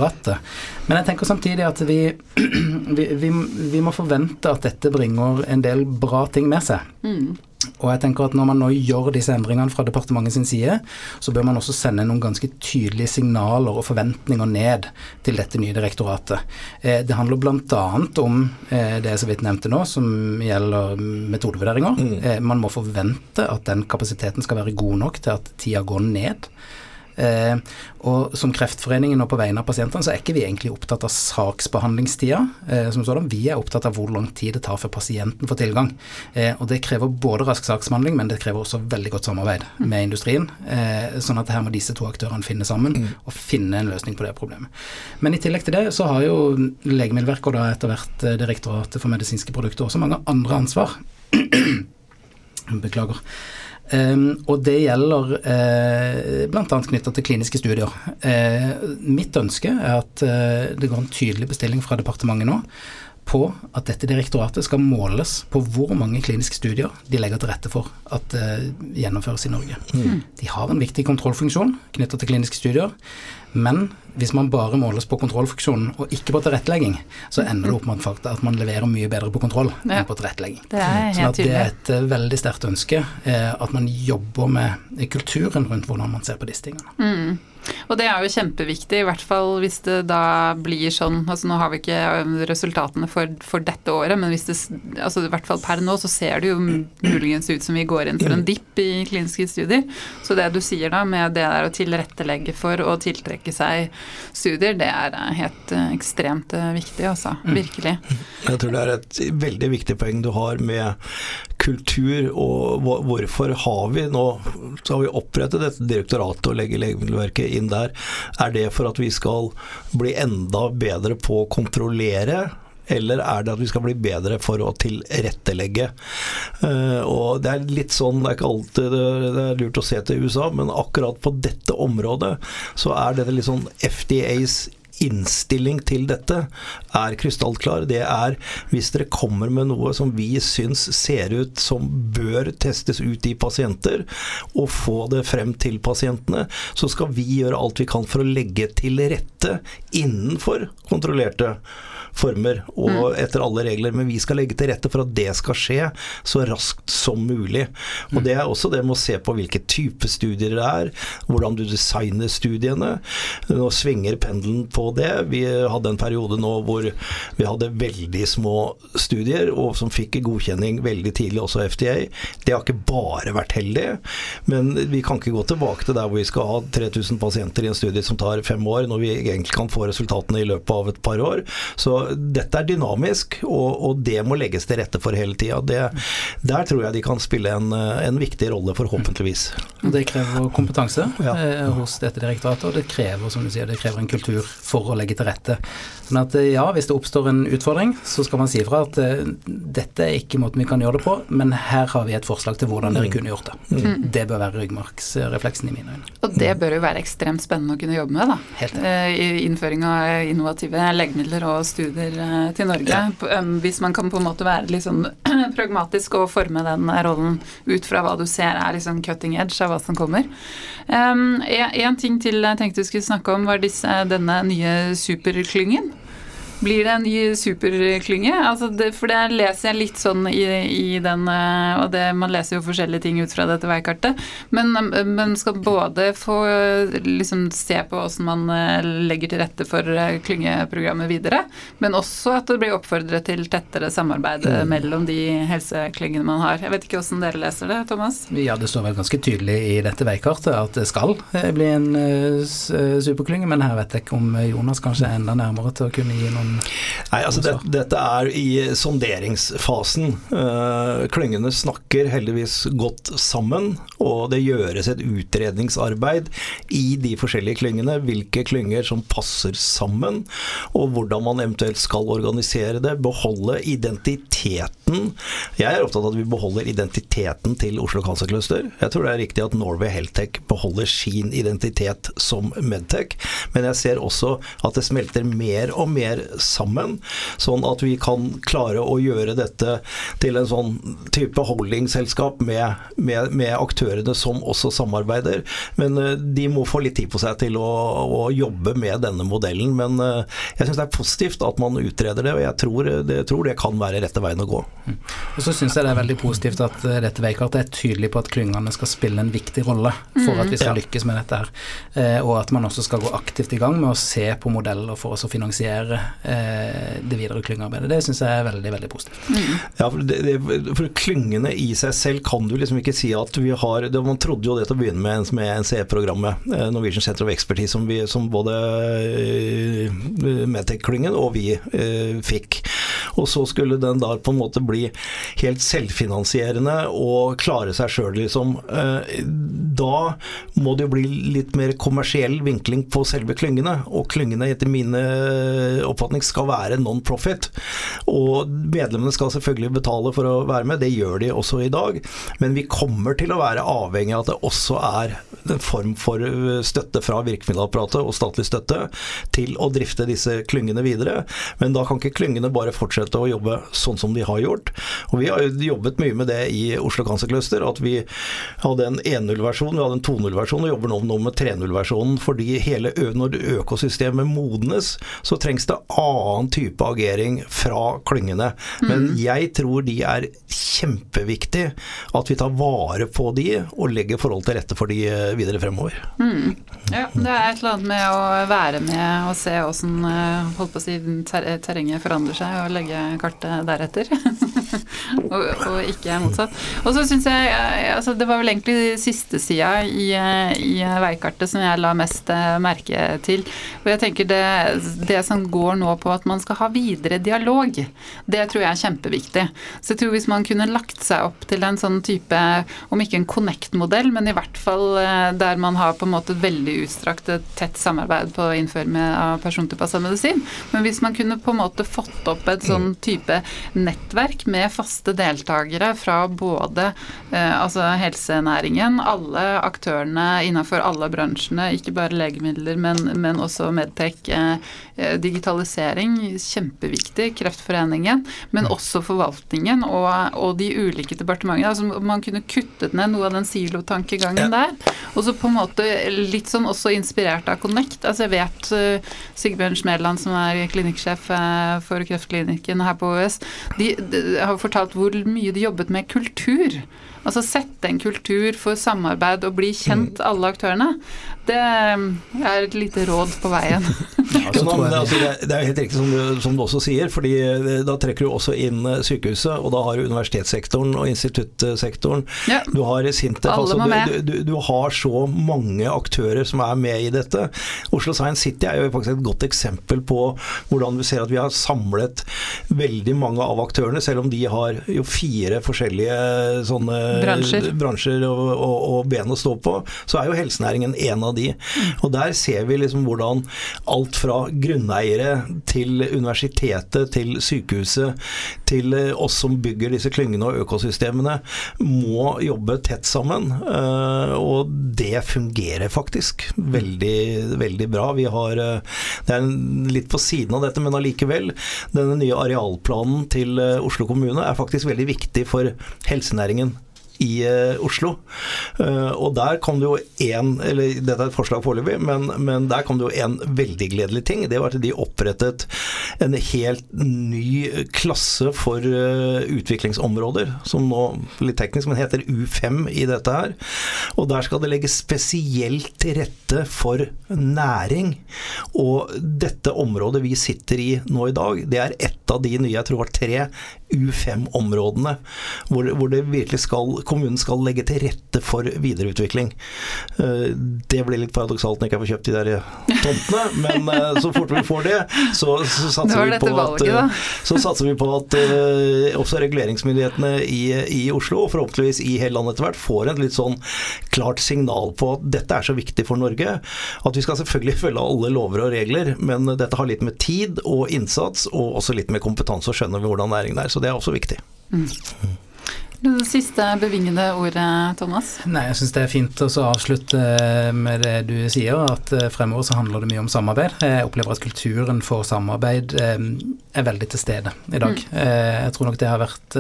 rattet. Men jeg tenker samtidig at vi, vi, vi, vi, må forvente at dette bringer en del bra ting med seg. Mm. Og jeg tenker at Når man nå gjør disse endringene fra departementet sin side, så bør man også sende noen ganske tydelige signaler og forventninger ned til dette nye direktoratet. Eh, det handler bl.a. om eh, det jeg så vidt nevnte nå, som gjelder metodevurderinger. Mm. Eh, man må forvente at den kapasiteten skal være god nok til at tida går ned. Eh, og som Kreftforeningen og på vegne av pasientene, så er ikke vi egentlig opptatt av saksbehandlingstida eh, som sådan. Vi er opptatt av hvor lang tid det tar før pasienten får tilgang. Eh, og det krever både rask saksbehandling, men det krever også veldig godt samarbeid mm. med industrien. Eh, sånn at her må disse to aktørene finne sammen mm. og finne en løsning på det problemet. Men i tillegg til det så har jo Legemiddelverket og da etter hvert Direktoratet for medisinske produkter også mange andre ansvar. Beklager. Um, og det gjelder uh, bl.a. knytta til kliniske studier. Uh, mitt ønske er at uh, det går en tydelig bestilling fra departementet nå på at dette direktoratet skal måles på hvor mange kliniske studier de legger til rette for at uh, gjennomføres i Norge. Mm. De har en viktig kontrollfunksjon knytta til kliniske studier, men hvis man bare måles på kontrollfunksjonen og ikke på tilrettelegging, så ender det opp med at man leverer mye bedre på kontroll ja. enn på tilrettelegging. Det er sånn at det er et uh, veldig sterkt ønske uh, at man jobber med kulturen rundt hvordan man ser på disse tingene. Mm. Og det er jo kjempeviktig, i hvert fall hvis det da blir sånn altså Nå har vi ikke um, resultatene for, for dette året, men hvis det, altså i hvert fall per nå så ser det jo muligens ut som vi går inn for en dipp i kliniske studier. Så det du sier da med det der å tilrettelegge for å tiltrekke seg studier, det er eh, helt uh, ekstremt uh, viktig, altså. Mm. Virkelig. Jeg tror det er et veldig viktig poeng du har med kultur, og hvorfor har vi nå så har vi opprettet dette direktoratet og legger Legemiddelverket inn der. Er det for at vi skal bli enda bedre på å kontrollere? Eller er det at vi skal bli bedre for å tilrettelegge? Uh, og Det er litt sånn, det er ikke alltid det er lurt å se til USA, men akkurat på dette området så er det litt sånn FDAs innstilling til dette er krystallklar. Det er hvis dere kommer med noe som vi syns ser ut som bør testes ut i pasienter, og få det frem til pasientene, så skal vi gjøre alt vi kan for å legge til rette innenfor kontrollerte former og mm. etter alle regler. Men vi skal legge til rette for at det skal skje så raskt som mulig. Og Det er også det med å se på hvilke type studier det er, hvordan du designer studiene. Nå svinger pendelen på det. Vi hadde en periode nå hvor vi hadde veldig små studier, og som fikk godkjenning veldig tidlig, også FDA. Det har ikke bare vært heldig, men vi kan ikke gå tilbake til der hvor vi skal ha 3000 pasienter i en studie som tar fem år, når vi egentlig kan få resultatene i løpet av et par år. Så dette er dynamisk, og, og, det må legges til rette for hele tida. Der tror jeg de kan spille en, en viktig rolle, forhåpentligvis. Det krever kompetanse ja. eh, hos dette direktoratet, og det krever som du sier, det krever en kultur for å legge til rette. Sånn at eh, ja, hvis det oppstår en utfordring, så skal man si fra at eh, dette er ikke måten vi kan gjøre det på, men her har vi et forslag til hvordan dere mm. kunne gjort det. Mm. Det bør være ryggmargsrefleksen i mine øyne. Og det bør jo være ekstremt spennende å kunne jobbe med, da. Helt. Eh, I innføring av innovative legemidler og studier til Norge. Ja. Hvis man kan på en måte være litt sånn pragmatisk og forme den rollen ut fra hva du ser er liksom cutting edge av hva som kommer. En ting til jeg tenkte du skulle snakke om, var disse, denne nye superklyngen. Blir det en ny superklynge? Altså det, for det leser jeg litt sånn i, i den Og det, man leser jo forskjellige ting ut fra dette veikartet. Men man skal både få liksom se på hvordan man legger til rette for klyngeprogrammet videre, men også at det blir oppfordret til tettere samarbeid mm. mellom de helseklyngene man har. Jeg vet ikke hvordan dere leser det, Thomas? Ja, det står vel ganske tydelig i dette veikartet at det skal eh, bli en superklynge, men her vet jeg ikke om Jonas kanskje er enda nærmere til å kunne gi noen Nei, altså det, dette er i sonderingsfasen. Uh, klyngene snakker heldigvis godt sammen, og det gjøres et utredningsarbeid i de forskjellige klyngene. Hvilke klynger som passer sammen, og hvordan man eventuelt skal organisere det. Beholde identiteten. Jeg er opptatt av at vi beholder identiteten til Oslo Cancer Cluster. Jeg tror det er riktig at Norway Heltech beholder sin identitet som Medtech, men jeg ser også at det smelter mer og mer sammen, sånn at vi kan klare å gjøre dette til en sånn type holdingselskap med, med, med aktørene som også samarbeider. Men eh, de må få litt tid på seg til å, å jobbe med denne modellen. Men eh, jeg syns det er positivt at man utreder det, og jeg tror det, tror det kan være rette veien å gå. Mm. Og så syns jeg det er veldig positivt at eh, dette veikartet er tydelig på at klyngene skal spille en viktig rolle for at vi skal ja. lykkes med dette her. Og at man også skal gå aktivt i gang med å se på modeller for oss å finansiere det videre klyngearbeidet. Det syns jeg er veldig, veldig positivt. Mm. Ja, for, det, for, klyngene i seg selv kan du liksom ikke si at vi har det, Man trodde jo det til å begynne med med NCE-programmet, Norwegian Center of Expertise, som, vi, som både Medtech-klyngen og vi uh, fikk. Og så skulle den da på en måte bli helt selvfinansierende og klare seg sjøl, liksom. Uh, da må det jo bli litt mer kommersiell vinkling på selve klyngene. Og klyngene etter min oppfatning skal være non-profit. Og medlemmene skal selvfølgelig betale for å være med, det gjør de også i dag. Men vi kommer til å være avhengig av at det også er en form for støtte fra virkemiddelapparatet og statlig støtte til å drifte disse klyngene videre. Men da kan ikke klyngene bare fortsette å jobbe sånn som de har gjort. Og vi har jo jobbet mye med det i Oslo Cancer Cluster, at vi hadde en 1.0-versjon, vi hadde en 2.0-versjon og jobber nå med 3.0-versjonen. Fordi hele når økosystemet modnes, så trengs det annen type agering fra klyngene. Men mm. jeg tror de er kjempeviktig at vi tar vare på de og legger forhold til rette for de eh, videre fremover. Mm. Ja, det er et eller annet med å være med og se åssen si, å si, terrenget forandrer seg, og legge kartet deretter. og, og, ikke motsatt. Og så syns jeg altså Det var vel egentlig siste sida i, i, veikartet som jeg la mest eh, merke til. Og jeg tenker det, det som går nå på at man skal ha videre dialog, det tror jeg er kjempeviktig. Så jeg tror hvis man kunne lagt seg opp til en sånn type, om ikke en Connect-modell, men i hvert fall eh, der man har på en måte veldig utstrakt tett samarbeid på innføring av persontilpassa medisin. Men hvis man kunne på en måte fått opp et sånn type nettverk med faste deltakere fra både eh, altså helsenæringen, alle aktørene innenfor alle bransjene, ikke bare legemidler, men, men også Medtech, eh, eh digitalisering, kjempeviktig, Kreftforeningen, men også forvaltningen og, og de ulike departementene. Altså man kunne kuttet ned noe av den silotankegangen der. Og så på en måte litt sånn også inspirert av Connect. Altså jeg vet uh, Sigbjørn Smedland, som er klinikksjef uh, for Kreftklinikken her på OUS, de, de, har fortalt hvor mye de jobbet med kultur. Altså sette en kultur for samarbeid og bli kjent, mm. alle aktørene. Det er et lite råd på veien. ja, men, altså, det, er helt riktig som du, som du, også sier, fordi eh, da trekker du også inn eh, sykehuset, og da har du universitetssektoren og instituttsektoren. Ja. Du har Sintef. Altså, du, du, du, har så mange aktører som er med i dette. Oslo Science City er jo faktisk et godt eksempel på hvordan vi ser at vi har samlet veldig mange av aktørene, selv om de har jo fire forskjellige sånne bransjer, bransjer og, og, og ben å stå på, så er jo helsenæringen en av de de. Og der ser vi liksom hvordan alt fra grunneiere til universitetet, til sykehuset, til eh, oss som bygger disse klyngene og økosystemene, må jobbe tett sammen. Eh, og det fungerer faktisk veldig, veldig bra. Vi har eh, Det er litt på siden av dette, men allikevel. Denne nye arealplanen til Oslo kommune er faktisk veldig viktig for helsenæringen i Oslo. Og der kom det jo én Eller dette er et forslag foreløpig, men, men, der kom det jo en veldig gledelig ting. Det var at de opprettet en helt ny klasse for utviklingsområder, som nå litt teknisk, men heter U5 i dette her. Og der skal det legges spesielt til rette for næring. Og dette området vi sitter i nå i dag, det er ett av de nye, jeg tror var tre U5-områdene, hvor, hvor, det virkelig skal, kommunen skal legge til rette for videreutvikling. Eh, det blir litt paradoksalt når jeg ikke får kjøpt de der tomtene, men eh, så fort vi får det, så, så satser, vi på, valget, at, eh, så satser vi på at også reguleringsmyndighetene i, i Oslo, og forhåpentligvis i hele landet etter hvert, får et litt sånn klart signal på at dette er så viktig for Norge at vi skal selvfølgelig følge alle lover og regler, men dette har litt med tid og innsats, og også litt med kompetanse og skjønne hvordan næringen er. Så det er også viktig. Mm. Det siste bevingede ordet, Thomas? Nei, Jeg syns det er fint å avslutte med det du sier, at eh, fremover så handler det mye om samarbeid. Jeg opplever at kulturen for samarbeid eh, er veldig til stede i dag. Mm. Eh, jeg tror nok det har vært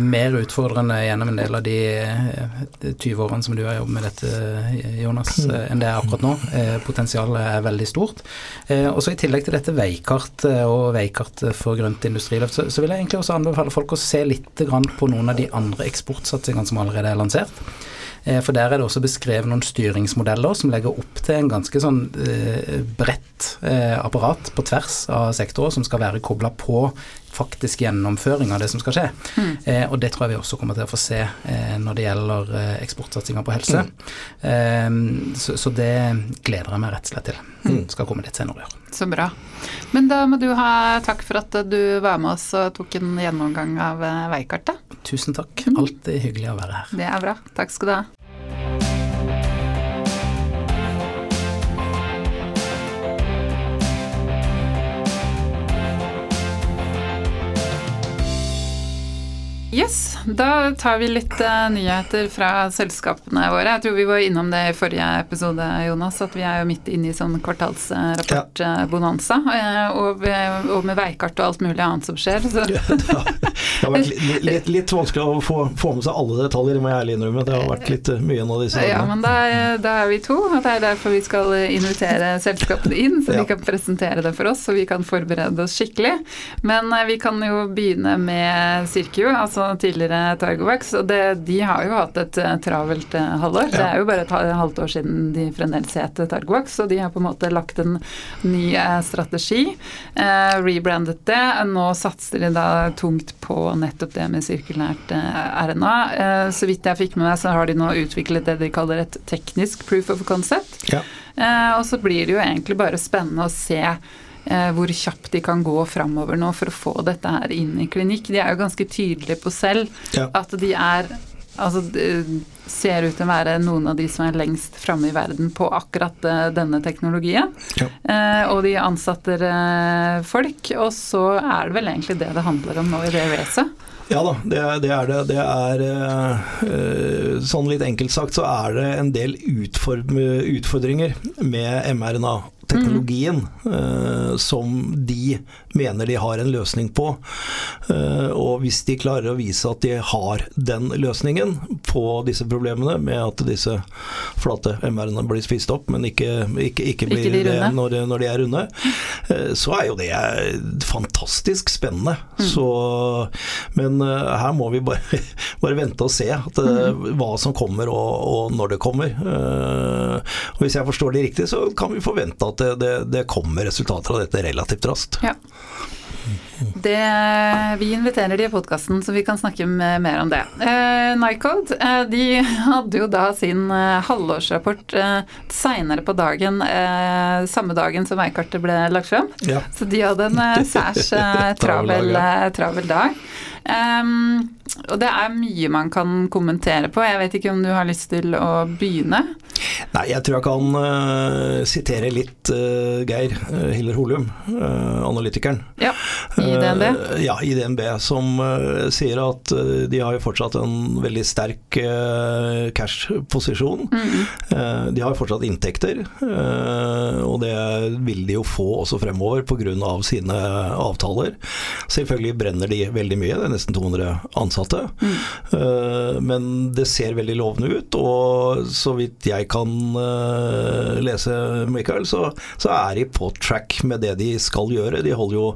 mer utfordrende gjennom en del av de, de 20 årene som du har jobbet med dette, Jonas, mm. eh, enn det er akkurat nå. Eh, potensialet er veldig stort. Og så I tillegg til dette veikart og veikart for grønt industriløft, så, så, vil jeg egentlig også anbefale folk å se litt på noen av de andre eksportsatsingene som allerede er lansert. Eh, for der er det også beskrevet noen styringsmodeller som legger opp til en ganske sånn eh, bredt eh, apparat på tvers av sektorer som skal være kobla på faktisk gjennomføring av det som skal skje. Mm. Eh, og det tror jeg vi også kommer til å få se eh, når det gjelder eh, eksportsatsinga på helse. Mm. Så, så, det gleder jeg meg rett og slett til. Mm. Skal komme litt senere i år. Så bra. Men da må du ha takk for at du var med oss og tok en gjennomgang av veikartet. Tusen takk. Mm. Alltid hyggelig å være her. Det er bra. Takk skal du ha. Yes, da tar vi litt uh, nyheter fra selskapene våre. Jeg tror vi var innom det i forrige episode, Jonas, at vi er jo midt inne i sånn kvartalsrapportbonanza. Ja. Uh, og, og, med veikart og alt mulig annet som skjer. Så. Ja, det, har, det har vært litt, litt, litt, vanskelig å få, få, med seg alle detaljer, må jeg ærlig innrømme. Det har vært litt mye mye av disse Ja, men da, da, er vi to, og det er derfor vi skal invitere selskapene inn, så ja. de kan presentere det for oss, så vi kan forberede oss skikkelig. Men vi kan jo begynne med Sirkio. altså altså tidligere Targovax. Og det, de har jo hatt et uh, travelt uh, halvår. Ja. Det er jo bare et halvt år siden de fremdeles het Targovax, og de har på en måte lagt en ny strategi. strategi. rebrandet det. Nå satser de da tungt på nettopp det med sirkulært RNA. så vidt jeg fikk med meg, så har de nå utviklet det de kaller et teknisk proof of concept. Ja. og så blir det jo egentlig bare spennende å se Eh, hvor kjapt de kan gå framover nå for å få dette her inn i klinikk. De er jo ganske tydelige på selv ja. at de er Altså ser ut til å være noen av de som er lengst framme i verden på akkurat eh, denne teknologien. Ja. Eh, og de ansetter eh, folk, og så er det vel egentlig det det handler om nå i det racet. Ja da, det det. Er det. det er, sånn litt enkelt sagt så er det en del utfordringer med mRNA teknologien mm. som de mener de har en løsning på. Uh, og hvis de klarer å vise at de har den løsningen på disse problemene, med at disse flate MR-ene blir spist opp, men ikke, ikke, ikke blir ikke de det når, når, de er runde, uh, så er jo det fantastisk spennende. Mm. Så, men her må vi bare, bare vente og se at, mm. hva som kommer og, og, når det kommer. og hvis jeg forstår det riktig, så kan vi forvente at det, det, det kommer resultater av dette relativt raskt. Ja. Det, vi inviterer de i podkasten, så vi kan snakke mer om det. Eh, Nycode eh, de hadde jo da sin eh, halvårsrapport eh, seinere på dagen, eh, samme dagen som veikartet ble lagt frem. Ja. Så de hadde en eh, særs eh, travel, travel, dag. Um, og det er mye man kan kommentere på. Jeg vet ikke om du har lyst til å begynne? Nei, jeg tror jeg kan uh, sitere litt uh, Geir uh, Hiller Holum, analytikeren. Ja, i DNB? Ja, i DNB, som sier at de har jo fortsatt en veldig sterk cash-posisjon. Mm. De har fortsatt inntekter, og det vil de jo få også fremover pga. sine avtaler. Selvfølgelig brenner de veldig mye, det er nesten 200 ansatte. Mm. Men det ser veldig lovende ut, og så vidt jeg kan lese, Michael, så, så er de på track med det de skal gjøre. De holder jo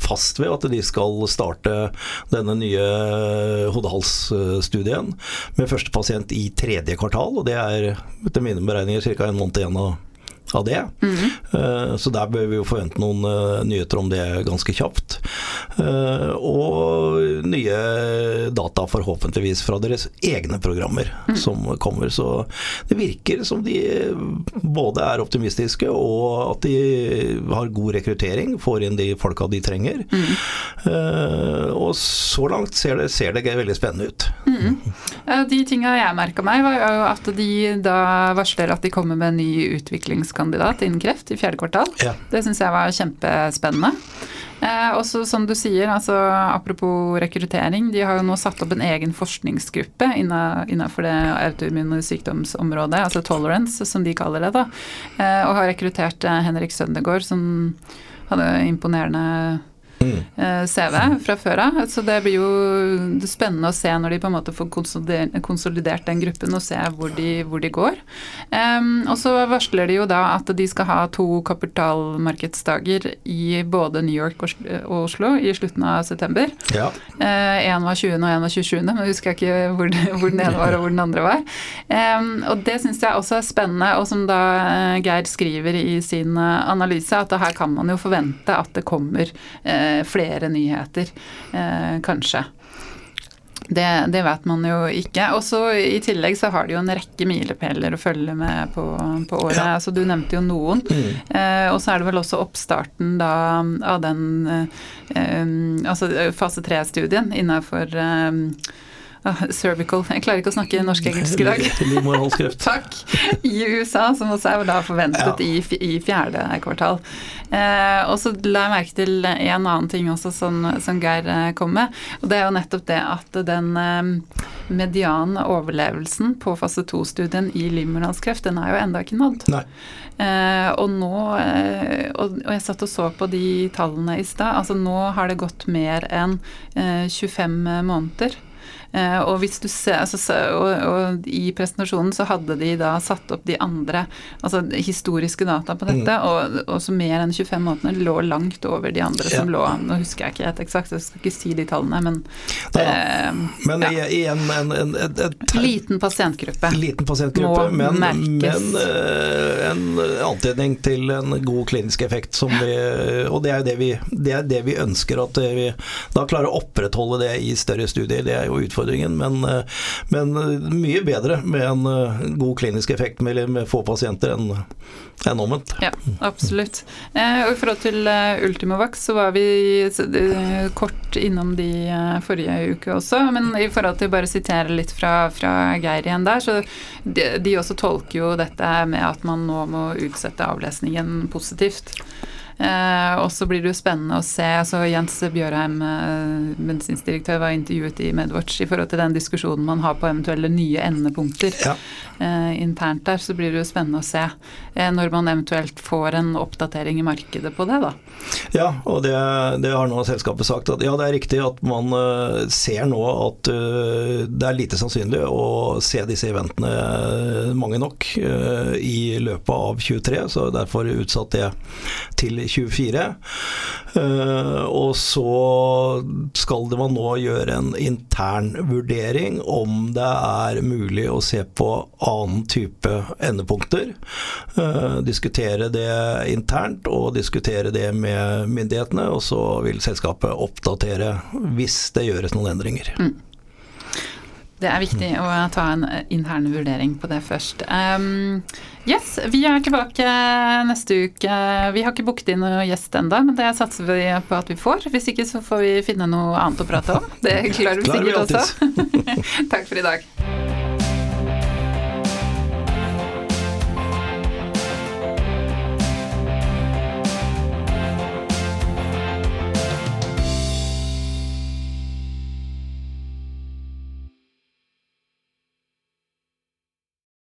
fast ved at de skal starte denne nye hodehalsstudien med første pasient i tredje kvartal. og Det er etter mine beregninger ca. en måned igjen av av det. Mm. Så der bør vi jo forvente noen eh, nyheter om det ganske kjapt. Eh, og nye data forhåpentligvis fra deres egne programmer mm. som kommer. Så det virker som de både er optimistiske og at de har god rekruttering, får inn de folka de trenger. Mm. Og så langt ser det, ser det veldig spennende ut. Mm. De tinga jeg merka meg, var jo at de da varsler at de kommer med en ny utviklings kandidat innen kreft i fjerde kvartal. Ja. Det syns jeg var kjempespennende. Eh, også som du sier, altså apropos rekruttering, de har jo nå satt opp en egen forskningsgruppe innenfor det autoimmune sykdomsområdet, altså tolerance, som de kaller det, da. Eh, og har rekruttert eh, Henrik Søndegård, som hadde imponerende mm. Eh, CV fra før av. Så det blir jo spennende å se når de på en måte får konsolidert den gruppen, og se hvor de, hvor de går. Um, og så varsler de jo da at de skal ha to kapitalmarkedsdager i både New York og Oslo i slutten av september. Ja. Uh, en var 20. og en var 27., men jeg husker ikke hvor, hvor, den ene var og hvor den andre var. Um, og det syns jeg også er spennende, og som da uh, Geir skriver i sin analyse, at her kan man jo forvente at det kommer uh, Eh, flere nyheter, eh, kanskje. Det, det, vet man jo ikke. Og så I tillegg så har de jo en rekke milepæler å følge med på, på året. Ja. Altså, du nevnte jo noen. Mm. Eh, og så er det vel også oppstarten da av den eh, altså fase tre-studien innenfor eh, cervical Jeg klarer ikke å snakke norsk-engelsk i dag. Takk. I USA, som også er da forventet ja. i, i, fjerde kvartal. Eh, og så la jeg merke til en annen ting også som, som Geir eh, kom med. Og det er jo nettopp det at den eh, mediane overlevelsen på fase to-studien i livmorhalskreft, den er jo enda ikke nådd. Eh, og nå eh, og, og, jeg satt og så på de tallene i stad. Altså nå har det gått mer enn 25 eh, måneder og, hvis du ser, altså, og, og, i presentasjonen så hadde de da satt opp de andre altså historiske data på dette, mm. og, og, så mer enn 25 måneder lå langt over de andre som lå Nå husker jeg ikke helt eksakt, jeg skal ikke si de tallene, men ja. eh, Men ja. igjen en, en, en, en, Liten pasientgruppe. Liten pasientgruppe, men, men uh, en antydning til en god klinisk effekt som vi Og det er jo det vi, det er det vi ønsker, at vi da klarer å opprettholde det i større studier. Det er jo utfordringen utfordringen. Men, eh, men eh, mye bedre med en eh, god klinisk effekt med, med få pasienter enn en omvendt. Ja, absolutt. Og I forhold til Ultimovax så var vi kort innom de forrige uke også. Men i forhold til bare å sitere litt fra, fra Geir igjen der, så de, de også tolker jo dette med at man nå må utsette avlesningen positivt. Eh, og så blir det jo spennende å se altså Jens Bjørheim, eh, bensinsdirektør, var intervjuet i Medwatch i forhold til den diskusjonen man har på eventuelle nye endepunkter ja. eh, internt der. Så blir det jo spennende å se når man eventuelt får en oppdatering i markedet på det, da. Ja, og det, det har nå selskapet sagt at ja, det er riktig at man uh, ser nå at uh, det er lite sannsynlig å se disse eventene mange nok i løpet av 23, så derfor utsatt det til 24. Eh, og så skal man nå gjøre en intern vurdering om det er mulig å se på annen type endepunkter. Eh, diskutere det internt og diskutere det med myndighetene, og så vil selskapet oppdatere hvis det gjøres noen endringer. Mm. Det er viktig å ta en intern vurdering på det først. Um, yes, vi er tilbake neste uke. Vi har ikke booket inn noen gjest ennå, men det satser vi på at vi får. Hvis ikke så får vi finne noe annet å prate om. Det klarer vi sikkert også. Takk for i dag.